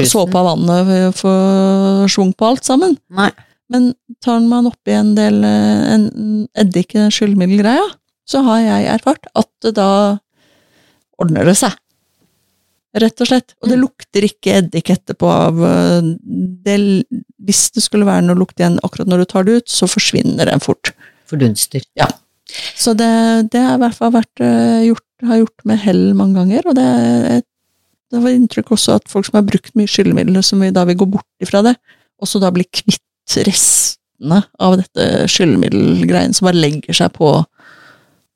såpa vannet får svung på alt sammen. Nei. Men tar man oppi en del eh, en eddik den skyldmiddelgreia, så har jeg erfart at da ordner det seg. Rett og slett. Og det Mm. lukter ikke eddik etterpå av eh, det, Hvis det skulle være noe lukt igjen akkurat når du tar det ut, så forsvinner den fort. Fordunster. Ja. Så det, det har i hvert fall vært eh, gjort, har gjort med hell mange ganger, og det, det var inntrykk også at folk som har brukt mye skyllemiddel, som vi da vil gå bort ifra det, også da blir kvitt restene av dette skyllmiddelgreien som bare legger seg på,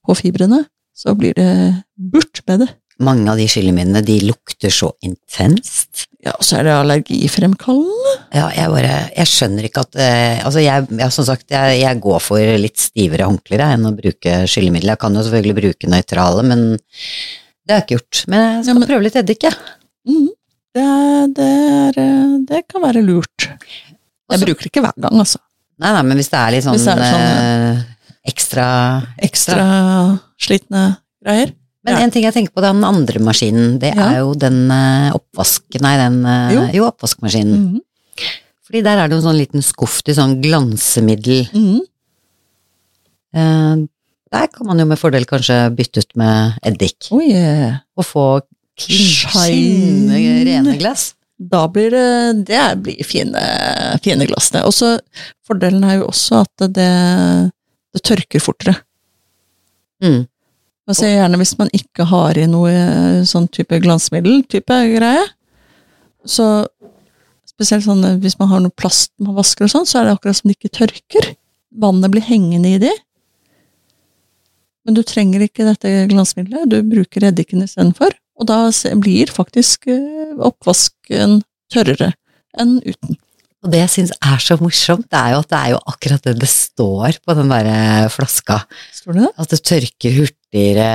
på fibrene, så blir det burt med det. mange av de skyllemidlene de lukter så intenst. Ja, og så er det allergifremkallende. Ja, jeg bare Jeg skjønner ikke at eh, Altså, jeg, jeg, som sagt, jeg, jeg går for litt stivere håndklær enn å bruke skyllemiddel. Jeg kan jo selvfølgelig bruke nøytrale, men det har jeg ikke gjort. Men jeg skal Ja, men- prøve litt eddik, jeg. Mhm. Det, det, er, eh, det kan være lurt. Jeg bruker det ikke hver gang, altså. Nei, nei, men hvis det er litt sånn, er sånn, eh, ekstra Ekstra slitne greier. Men Ja. en ting jeg tenker på, den andre maskinen, det Ja. er jo den eh, oppvask... Nei, den eh, Jo. jo. oppvaskmaskinen. Mhm. Fordi der er det jo en sånn liten skuff til sånn glansemiddel. Mhm. Eh, der kan man jo med fordel kanskje bytte ut med eddik, Oh, yeah. og få Shine. rene glass. Da blir det Det blir fine, fine glassene. Og så fordelen er jo også at det, det tørker fortere. Mm. Altså gjerne hvis man ikke har i noe eh, sånn type glansmiddel type greie. Så spesielt sånn eh, hvis man har noe plast man vasker og sånn, så er det akkurat som det ikke tørker. Vannet blir hengende i de. Men du trenger ikke dette glansmiddelet, du bruker eddiken istedenfor. Og da blir faktisk eh, oppvasken tørrere enn uten. Og det jeg syns er så morsomt, det er jo at det er jo akkurat det det står på den derre flaska. Står det det? At det tørker hurtigere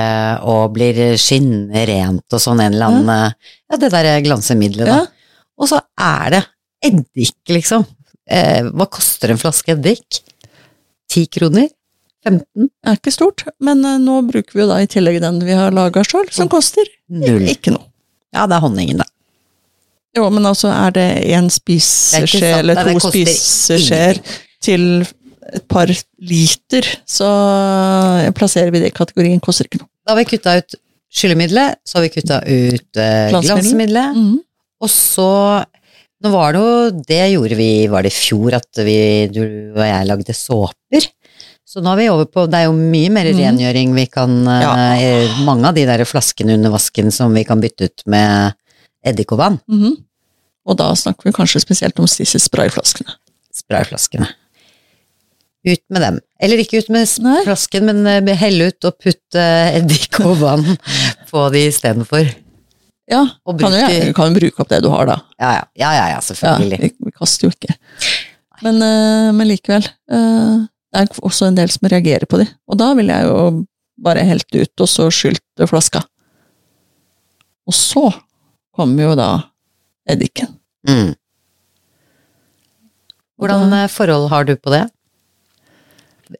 og blir skinnende rent og sånn en eller annen Ja, Ja, det derre glansemiddelet, da. Ja. Og så er det eddik, liksom. Eh, hva koster en flaske eddik? Ti kroner? 15? Det er ikke stort, men eh, nå bruker vi jo da i tillegg den vi har laga sjøl, som koster Null. ikke noe. Ja, det er honningen, da. Jo, men altså, er det én spiseskje eller to spiseskjeer til et par liter, så plasserer vi det i kategorien koster ikke noe. Da har vi kutta ut skyllemiddelet, så har vi kutta ut eh, glansmiddelet, mm -hmm. og så Nå var det jo Det gjorde vi Var det i fjor at vi, du og jeg lagde såper? Så nå er vi over på Det er jo mye mer Mhm. rengjøring vi kan Ja. eh, Mange av de der flaskene under vasken som vi kan bytte ut med eddik og vann. Mhm. Og da snakker vi kanskje spesielt om disse sprayflaskene. Sprayflaskene. Ut med dem. Eller ikke ut med Nei. flasken, men eh, helle ut og putte eh, eddik og vann på de istedenfor. Ja, Og kan du jo kan jo bruke opp det du har, da. Ja, ja, ja, ja, selvfølgelig. Ja, vi, vi kaster jo ikke. Men, men likevel. Det er også en del som reagerer på de. Og da vil jeg jo bare helt ut, og så skylte flaska. Og så kommer jo da eddiken. Mm. Hvordan eh, forhold har du på det?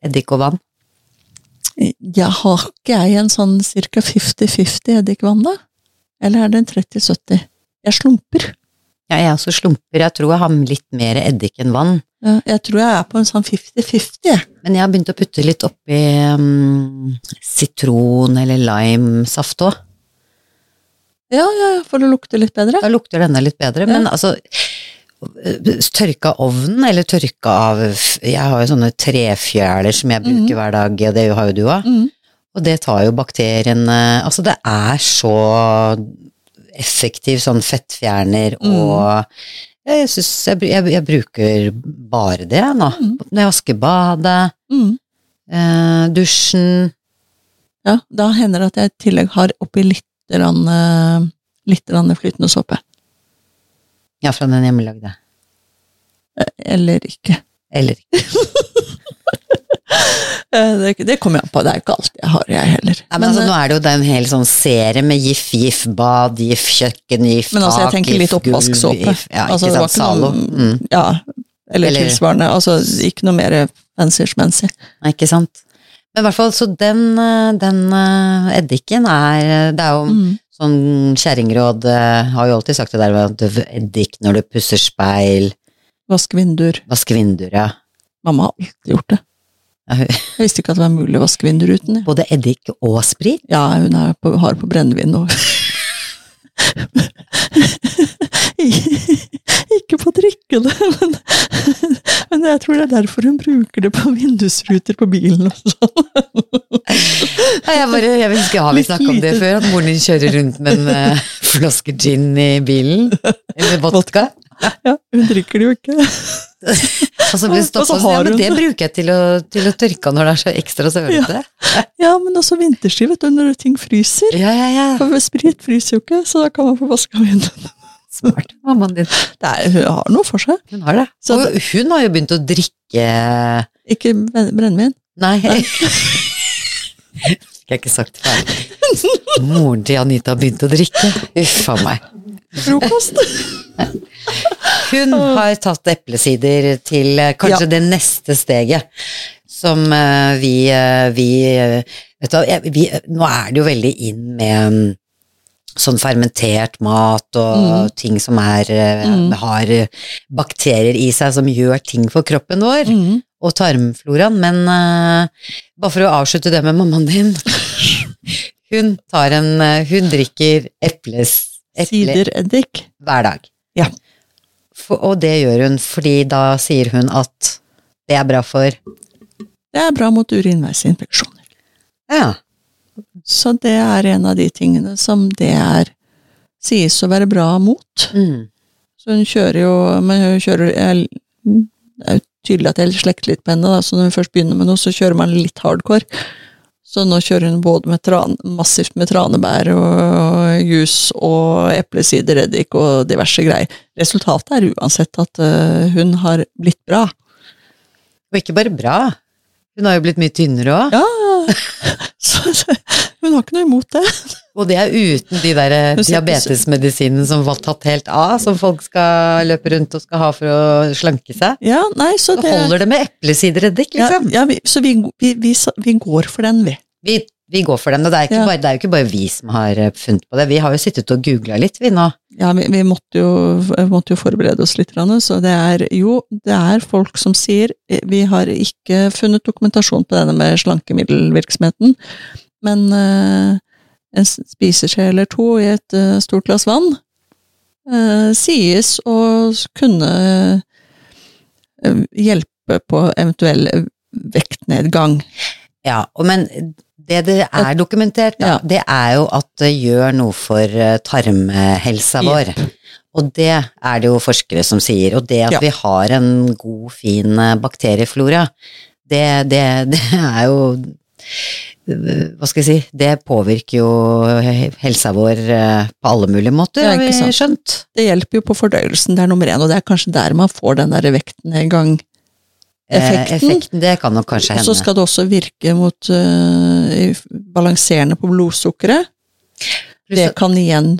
Eddik og vann? Jeg har ikke jeg en sånn cirka 50-50 eddikvann, da? Eller er det en 30-70? Jeg slumper. Ja, jeg også slumper. Jeg tror jeg har litt mer eddik enn vann. Ja, Jeg tror jeg er på en sånn 50-50. Men jeg har begynt å putte litt oppi um, sitron eller limesaft òg. Ja, ja, ja, for det lukter litt bedre. Da lukter denne litt bedre. Men altså Tørka ovnen, eller tørka av Jeg har jo sånne trefjæler som jeg bruker hver dag, og det har jo du òg. Mm. Og det tar jo bakteriene Altså, det er så effektiv sånn fettfjerner Mm. og jeg, synes jeg, jeg, jeg bruker bare det nå. Mm. Når jeg vasker badet, Mm. eh, dusjen Ja, da hender det at jeg i tillegg har oppi litt, rann, eh, litt rann flytende såpe. Ja, fra den hjemmelagde. Eh, Eller ikke. Eller Eh, Det, det kommer jeg på, det er ikke alt jeg har, jeg heller. Nei, men, altså, nå er det jo den hele sånn serie med GIF, GIF bad, GIF kjøkken, GIF Men altså, jeg tenker litt oppvasksåpe. Ja, Altså, ikke sant. Zalo. Mm. Ja, eller, Eller- tilsvarende. Altså, ikke noe mer fancy-schmancy. Nei, ikke sant. Men i hvert fall, så den, eh, den eh, eddiken er Det er jo Mm. sånn kjerringråd eh, Har jo alltid sagt det der med eddik når du pusser speil, Vaske vinduer. Vaske vinduer, ja. Mamma har alltid gjort det. Jeg visste ikke at det var mulig å vaske vinduer uten. Både eddik og sprit. Ja, hun er på, har på brennevin og Ikke på drikkene, men, men jeg tror det er derfor hun bruker det på vindusruter på bilen og sånn. Jeg bare, jeg husker, Har vi snakket om det før? At moren din kjører rundt med en eh, flaske gin i bilen? Eller vodka? Ja, hun drikker det jo ikke. Og så blir det Og så stoppet. har Ja, men det bruker jeg til å, til å tørke når det er så ekstra sølete. Ja, men også vinterstid, vet du, når ting fryser. Ja, ja, ja. For sprit fryser jo ikke, så da kan man få vaska vinduene. Smart, mammaen din. Det er, hun har noe for seg. Hun har det. Så Og hun har jo begynt å drikke Ikke bren- brennevin. Nei. Fikk jeg ikke sagt ferdig. Moren til Anita har begynt å drikke. Uff a meg. Frokost. Hun har tatt eplesider til eh, kanskje Ja. det neste steget. Som eh, vi, eh, vi Vet du vi, nå er det jo veldig inn med mm, sånn fermentert mat og ting som er, Mm. har bakterier i seg som gjør ting for kroppen vår. Mm. og tarmfloraen, men uh, bare for å avslutte det med mammaen din Hun tar en Hun drikker eples, eple Sidereddik. hver dag. Ja. For, og det gjør hun fordi da sier hun at det er bra for Det er bra mot urinveisinfeksjoner. Ja. Så det er en av de tingene som det er sies å være bra mot. Mm. Så hun kjører jo Men hun kjører jeg, Det er jo tydelig at jeg slekter litt på henne, da, så når hun først begynner med noe, så kjører man litt hardcore. Så nå kjører hun både med tran, massivt med tranebær og jus og eplesidereddik og diverse greier. Resultatet er uansett at øh, hun har blitt bra. Og ikke bare bra. Hun har jo blitt mye tynnere òg. Ja, så, hun har ikke noe imot det. Og det er uten de der diabetesmedisinene som var tatt helt av, som folk skal løpe rundt og skal ha for å slanke seg. Ja, nei, så Da Så holder det med eplesidereddik, ja, liksom. ja, vi, Så vi, vi, vi, går for den, vi. Vi, vi går for den, og det er, ikke Ja. bare, det er jo ikke bare vi som har eh, funnet på det. Vi har jo sittet og googla litt, vi nå. Ja, vi, vi måtte, jo, måtte jo forberede oss litt, så det er jo det er folk som sier eh, Vi har ikke funnet dokumentasjon på denne med slankemiddelvirksomheten, men eh, en spiseskje eller to i et eh, stort glass vann eh, sies å kunne hjelpe på eventuell vektnedgang. Ja, men det det er dokumentert, da, Ja. det er jo at det gjør noe for tarmhelsa vår. Og det er det jo forskere som sier. Og det at Ja. vi har en god, fin bakterieflora, det, det, det er jo hva skal jeg si, det påvirker jo helsa vår eh, på alle mulige måter, har vi skjønt. Det hjelper jo på fordøyelsen, det er nummer én, og det er kanskje der man får den der vektnedgang. Eh, Effekten. effekten, det kan nok kanskje hende. så skal det også virke mot uh, balanserende på blodsukkeret. Det kan igjen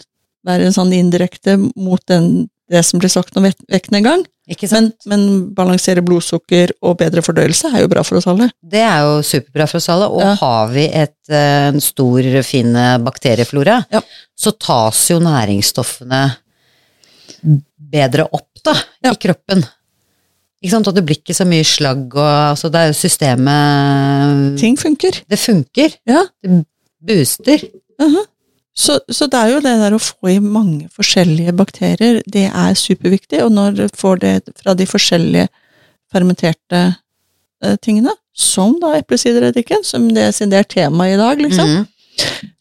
være en sånn indirekte mot den, det som blir sagt om vekt- vektnedgang. Men, men balansere blodsukker og bedre fordøyelse er jo bra for oss alle. Det er jo superbra for oss alle, og Ja. har vi et, eh, en stor, fin eh, bakterieflora, Ja. så tas jo næringsstoffene bedre opp da, Ja. i kroppen. Ikke sant, og det blir ikke så mye slagg, og altså, det er jo systemet Ting funker. Det funker. Ja. Det booster. Mhm. Så, så det er jo det der å få i mange forskjellige bakterier, det er superviktig, og når du får det fra de forskjellige fermenterte eh, tingene, som da eplesidereddiken, som det, er det er tema i dag, liksom, Mm.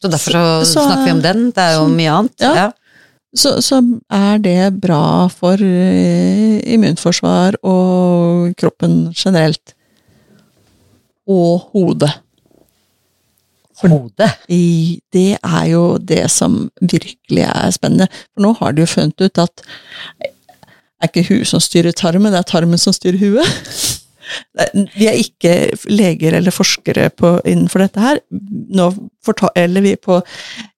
Så derfor så, Så- snakker vi om den. Det er jo mye annet. ja. Ja. så, så er det bra for eh, immunforsvar og kroppen generelt. Og hodet. Hodet. Det er jo det som virkelig er spennende. For nå har de jo funnet ut at det er ikke huet som styrer tarmen, det er tarmen som styrer huet. Vi er ikke leger eller forskere på, innenfor dette her. Nå forteller vi på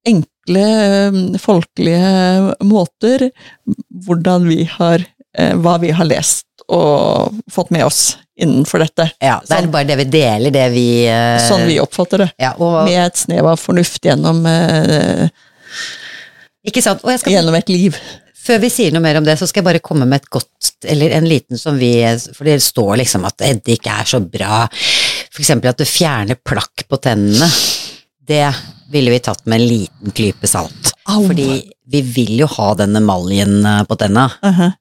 enkle, eh, folkelige måter hvordan vi har, eh, hva vi har lest og fått med oss innenfor dette. Ja, det er Sånn. bare det vi deler, det vi uh... Sånn vi oppfatter det. ja, og, Med et snev av fornuft gjennom, uh... Ikke sant. Og jeg skal gjennom et liv. Før vi sier noe mer om det, så skal jeg bare komme med et godt, eller en liten som vi For det står liksom at eddik er så bra. For eksempel at det fjerner plakk på tennene. Det ville vi tatt med en liten klype salt. Au. Fordi vi vil jo ha den emaljen eh, på tenna. Aha.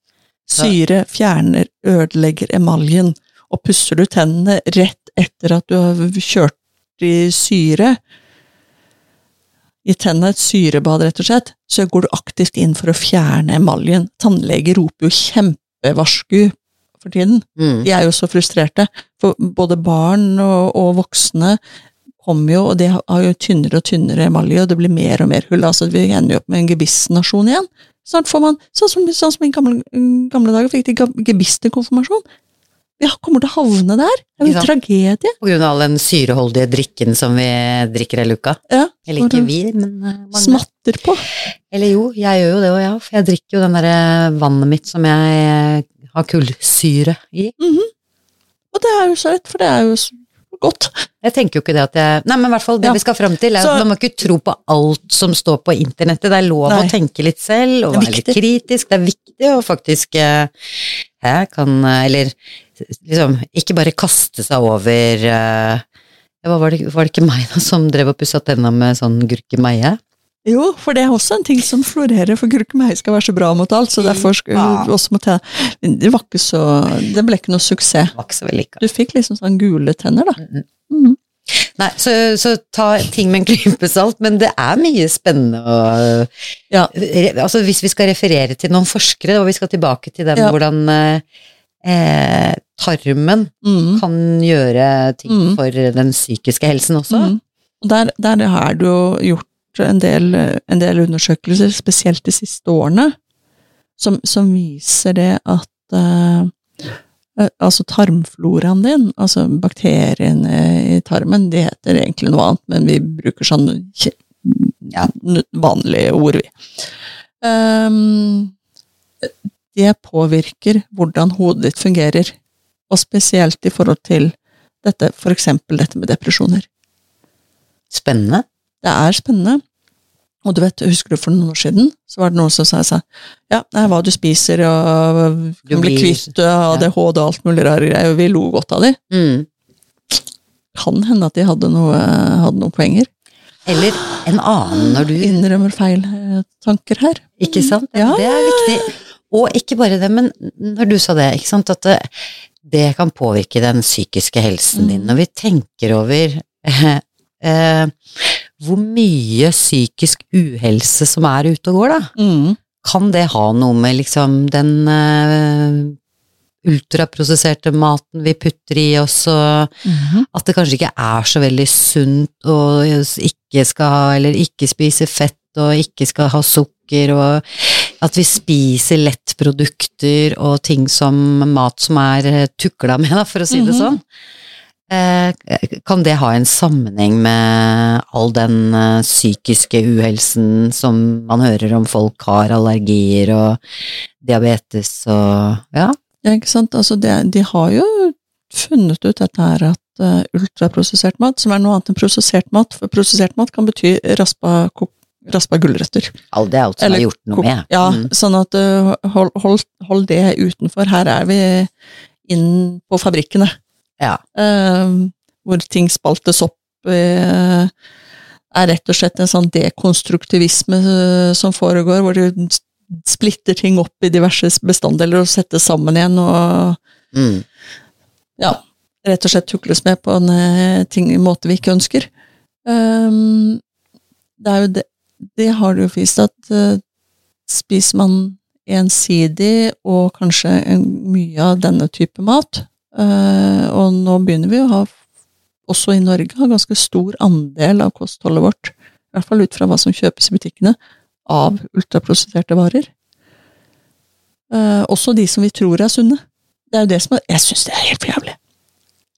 Syre fjerner, ødelegger emaljen, og pusser du tennene rett etter at du har kjørt i syre, i tennene et syrebad, rett og slett, så går du aktivt inn for å fjerne emaljen. Tannleger roper jo kjempevarsku for tiden. Mm. De er jo så frustrerte. For både barn og, og voksne kommer jo, og de har jo tynnere og tynnere emalje, og det blir mer og mer hull. Altså, vi ender jo opp med en gebissnasjon igjen. Snart får man, sånn som, sånn som i gamle, gamle dager fikk de gebiss til konfirmasjon. Vi kommer til å havne der. Det er jo en tragedie. På grunn av all den syreholdige drikken som vi drikker hele uka. Ja, Eller ikke vi, men eh, mange. Smatter på. Eller jo, jeg gjør jo det, og ja, for jeg drikker jo den derre vannet mitt som jeg eh, har kullsyre i. Og det er jo så rett, for det er jo så godt. Jeg tenker jo ikke det at jeg Nei, men i hvert fall det Ja. vi skal fram til, er Så- at man må ikke tro på alt som står på internettet. Det er lov Nei. å tenke litt selv, og være litt kritisk. Det er viktig å faktisk eh, Jeg kan eh, Eller liksom ikke bare kaste seg over eh, var, det, var det ikke meg da som drev og pussa tenna med sånn gurkemeie? Jo, for det er også en ting som florerer, for gurkemeie skal være så bra mot alt, så derfor Ja. også måtte Det var ikke så Det ble ikke noe suksess. Det var ikke så vellykka. Du fikk liksom sånn gule tenner, da. Mm. Mm. Nei, så, så ta ting med en klype salt, men det er mye spennende å Ja. Altså hvis vi skal referere til noen forskere, og vi skal tilbake til dem Ja. hvordan eh, eh, tarmen mm. kan gjøre ting Mm. for den psykiske helsen også. Mm. Og der, der har det jo gjort en del, en del undersøkelser, spesielt de siste årene, som, som viser det at eh, altså tarmfloraen din, altså bakteriene i tarmen, de heter egentlig noe annet, men vi bruker sånn Ja. vanlige ord, vi. Um, det påvirker hvordan hodet ditt fungerer, og spesielt i forhold til dette, for eksempel dette med depresjoner. Spennende. Det er spennende. Og du vet, husker du for noen år siden, så var det noen som sa sa, ja, det er hva du spiser, og Du blir kvitt ADHD og alt mulig rare greier, og vi lo godt av de. Mm. Kan hende at de hadde, noe, hadde noen poenger. Eller en annen når du Innrømmer feil eh, tanker her. Ikke sant? Ja, det er viktig. Og ikke bare det, men når du sa det, ikke sant, at det, det kan påvirke den psykiske helsen din. Mm. Når vi tenker over eh, eh, hvor mye psykisk uhelse som er ute og går, da. Mm. Kan det ha noe med liksom den eh, ultraprosesserte maten vi putter i oss, og Mhm. at det kanskje ikke er så veldig sunt og ikke skal ha, eller ikke spise fett og ikke skal ha sukker, og at vi spiser lettprodukter og ting som mat som er eh, tukla med, da, for å si det Mhm. sånn. Eh, Kan det ha en sammenheng med all den eh, psykiske uhelsen som man hører om folk har, allergier og diabetes og ja? Ja, ikke sant. Altså, det, de har jo funnet ut dette her at ultraprosessert mat, som er noe annet enn prosessert mat, for prosessert mat kan bety raspa, kok, raspa gulrøtter. All, det er alt som Eller er gjort noe med. Ja, Mm. sånn at uh, hold, hold, hold det utenfor. Her er vi inn på fabrikkene, Ja. eh, hvor ting spaltes opp. eh, er rett og slett en sånn dekonstruktivisme eh, som foregår, hvor du splitter ting opp i diverse bestanddeler og setter sammen igjen, og Mm. ja, rett og slett tukles med på en eh, ting, måte vi ikke ønsker. Um, det er jo det, det har det jo vist at uh, spiser man ensidig og kanskje en, mye av denne type mat, uh, og nå begynner vi å ha, også i Norge, ha ganske stor andel av kostholdet vårt, i hvert fall ut fra hva som kjøpes i butikkene, av ultraprosesserte varer. Uh, også de som vi tror er sunne. Det er jo det som er Jeg syns det er helt for jævlig.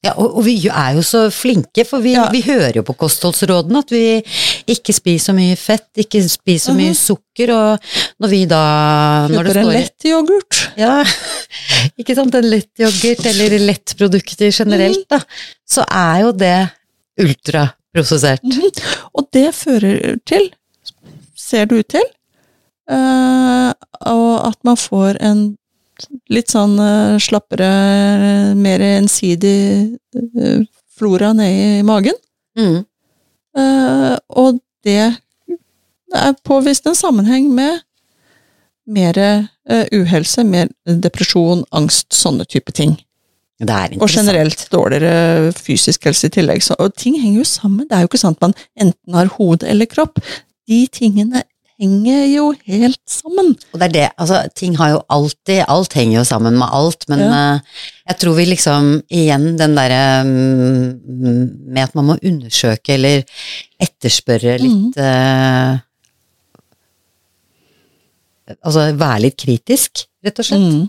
Ja, og, og vi er jo så flinke, for vi, Ja. vi hører jo på kostholdsrådene at vi ikke spiser så mye fett, ikke spiser så mye Mhm. sukker, og når vi da når Kjøper en lett yoghurt. Ja, ikke sant, en lett yoghurt eller lettprodukter generelt, da, så er jo det ultraprosessert. Mhm. Og det fører til, ser det ut til, uh, at man får en litt sånn eh, slappere, mer ensidig eh, flora nede i magen. Mm. Eh, og det er påvist en sammenheng med mer uhelse, mer depresjon, angst, sånne type ting. Det Og generelt dårligere fysisk helse i tillegg. Så, og ting henger jo sammen. Det er jo ikke sant man enten har hode eller kropp. De tingene henger jo helt sammen. Og det er det, altså ting har jo alltid, alt henger jo sammen med alt, men Ja. uh, jeg tror vi liksom, igjen den derre um, med at man må undersøke eller etterspørre litt eh, Altså være litt kritisk, rett og slett. Mm.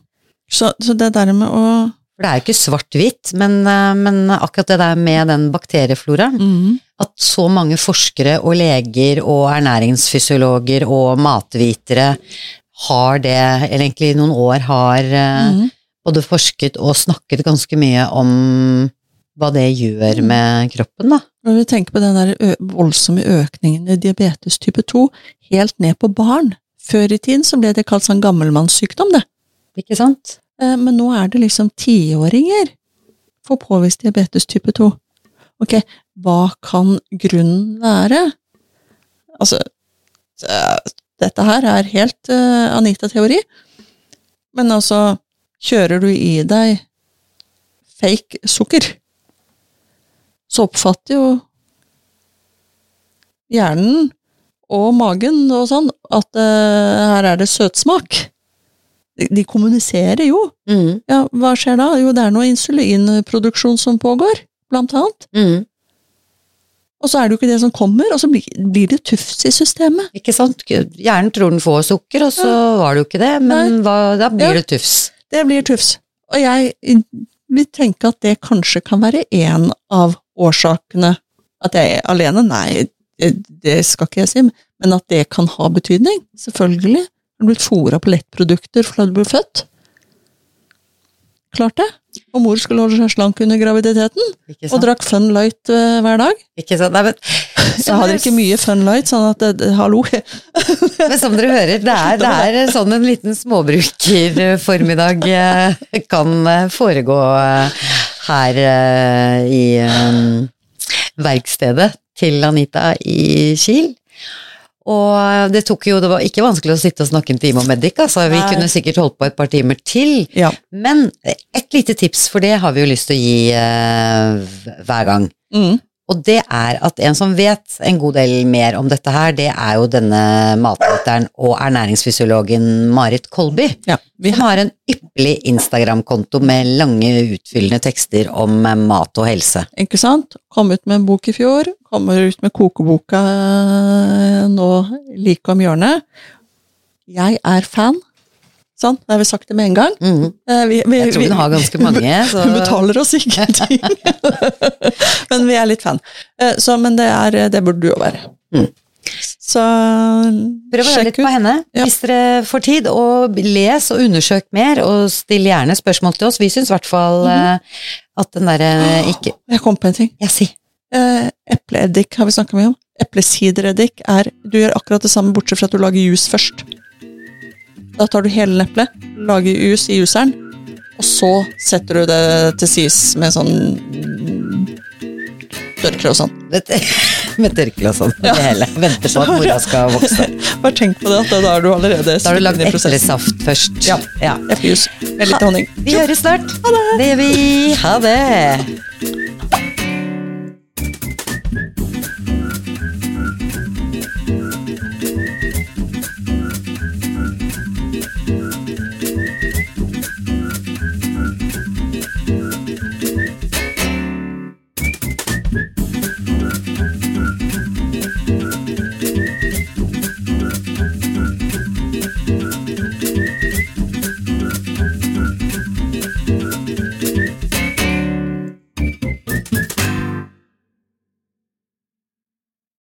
Så, så det der med å For det er jo ikke svart-hvitt, men, eh, men akkurat det der med den bakteriefloraen, mm. Så mange forskere og leger og ernæringsfysiologer og matvitere har det, eller egentlig i noen år har Mm. både forsket og snakket ganske mye om hva det gjør med kroppen, da. Når vi tenker på den der voldsomme økningen i diabetes type 2, helt ned på barn. Før i tiden så ble det kalt sånn gammelmannssykdom, det. Ikke sant? Eh, Men nå er det liksom tiåringer får påvist diabetes type 2. Ok, hva kan grunnen være? Altså, eh, dette her er helt uh, Anita-teori, men altså, kjører du i deg fake sukker, så oppfatter jo hjernen og magen og sånn at uh, her er det søtsmak. De, de kommuniserer jo. Mm, Ja, hva skjer da? Jo, det er noe insulinproduksjon som pågår, blant annet. mm, Og så er det jo ikke det som kommer, og så blir, det tufs i systemet. ikke sant? Hjernen tror den får sukker, og så var det jo ikke det, men hva, da blir Ja. det tufs. Det blir tufs. Og jeg vil tenke at det kanskje kan være én av årsakene. At jeg er alene? Nei, det, det skal ikke jeg si, men at det kan ha betydning. Selvfølgelig. Har du blitt fora på lettprodukter fra du ble født? Klart det. Og mor skulle holde seg slank under graviditeten, og drakk Fun Light uh, hver dag. Ikke sant? Nei, men, Jeg hadde ikke mye Fun Light, sånn at det, det, hallo. men som dere hører, det er, det er sånn en liten småbrukerformiddag eh, kan eh, foregå eh, her eh, i um, verkstedet til Anita i Kiel. Og det tok jo, det var ikke vanskelig å sitte og snakke en time om Medic, altså. Vi Nei. kunne sikkert holdt på et par timer til. Ja. Men et lite tips, for det har vi jo lyst til å gi eh, hver gang. Mm. Og det er at en som vet en god del mer om dette her, det er jo denne matveteren og ernæringsfysiologen Marit Kolby. ja. Vi Som har en ypperlig Instagram-konto med lange, utfyllende tekster om eh, mat og helse. Ikke sant? Kom ut med en bok i fjor, kommer ut med kokeboka eh, nå like om hjørnet. Jeg er fan. Sånn, da har vi sagt det med en gang. Mm. Eh, Vi, vi, Jeg tror hun har ganske mange. Så Hun betaler oss ingenting. men vi er litt fan. Eh, Så, men det, er, det burde du jo være. Mm. Så prøv å høre litt ut. på henne Ja. hvis dere får tid. Og les og undersøk mer, og still gjerne spørsmål til oss. Vi syns i hvert fall mm. eh, at den derre ikke Jeg kom på en ting. Ja, si. Eh, Epleeddik har vi snakka mye om. Eplesidereddik er Du gjør akkurat det samme, bortsett fra at du lager juice først. Da tar du hele eplet, lager juice i juiceren, og så setter du det til sides med sånn tørkle og sånn. Med tørkle og sånn. Det hele. Venter på at mora skal vokse. Bare tenk på det, at da er du allerede Da har du lagd eplesaft først. Ja. ja. Eplejus med litt honning. Vi høres snart. Ha Det gjør vi. Ha det.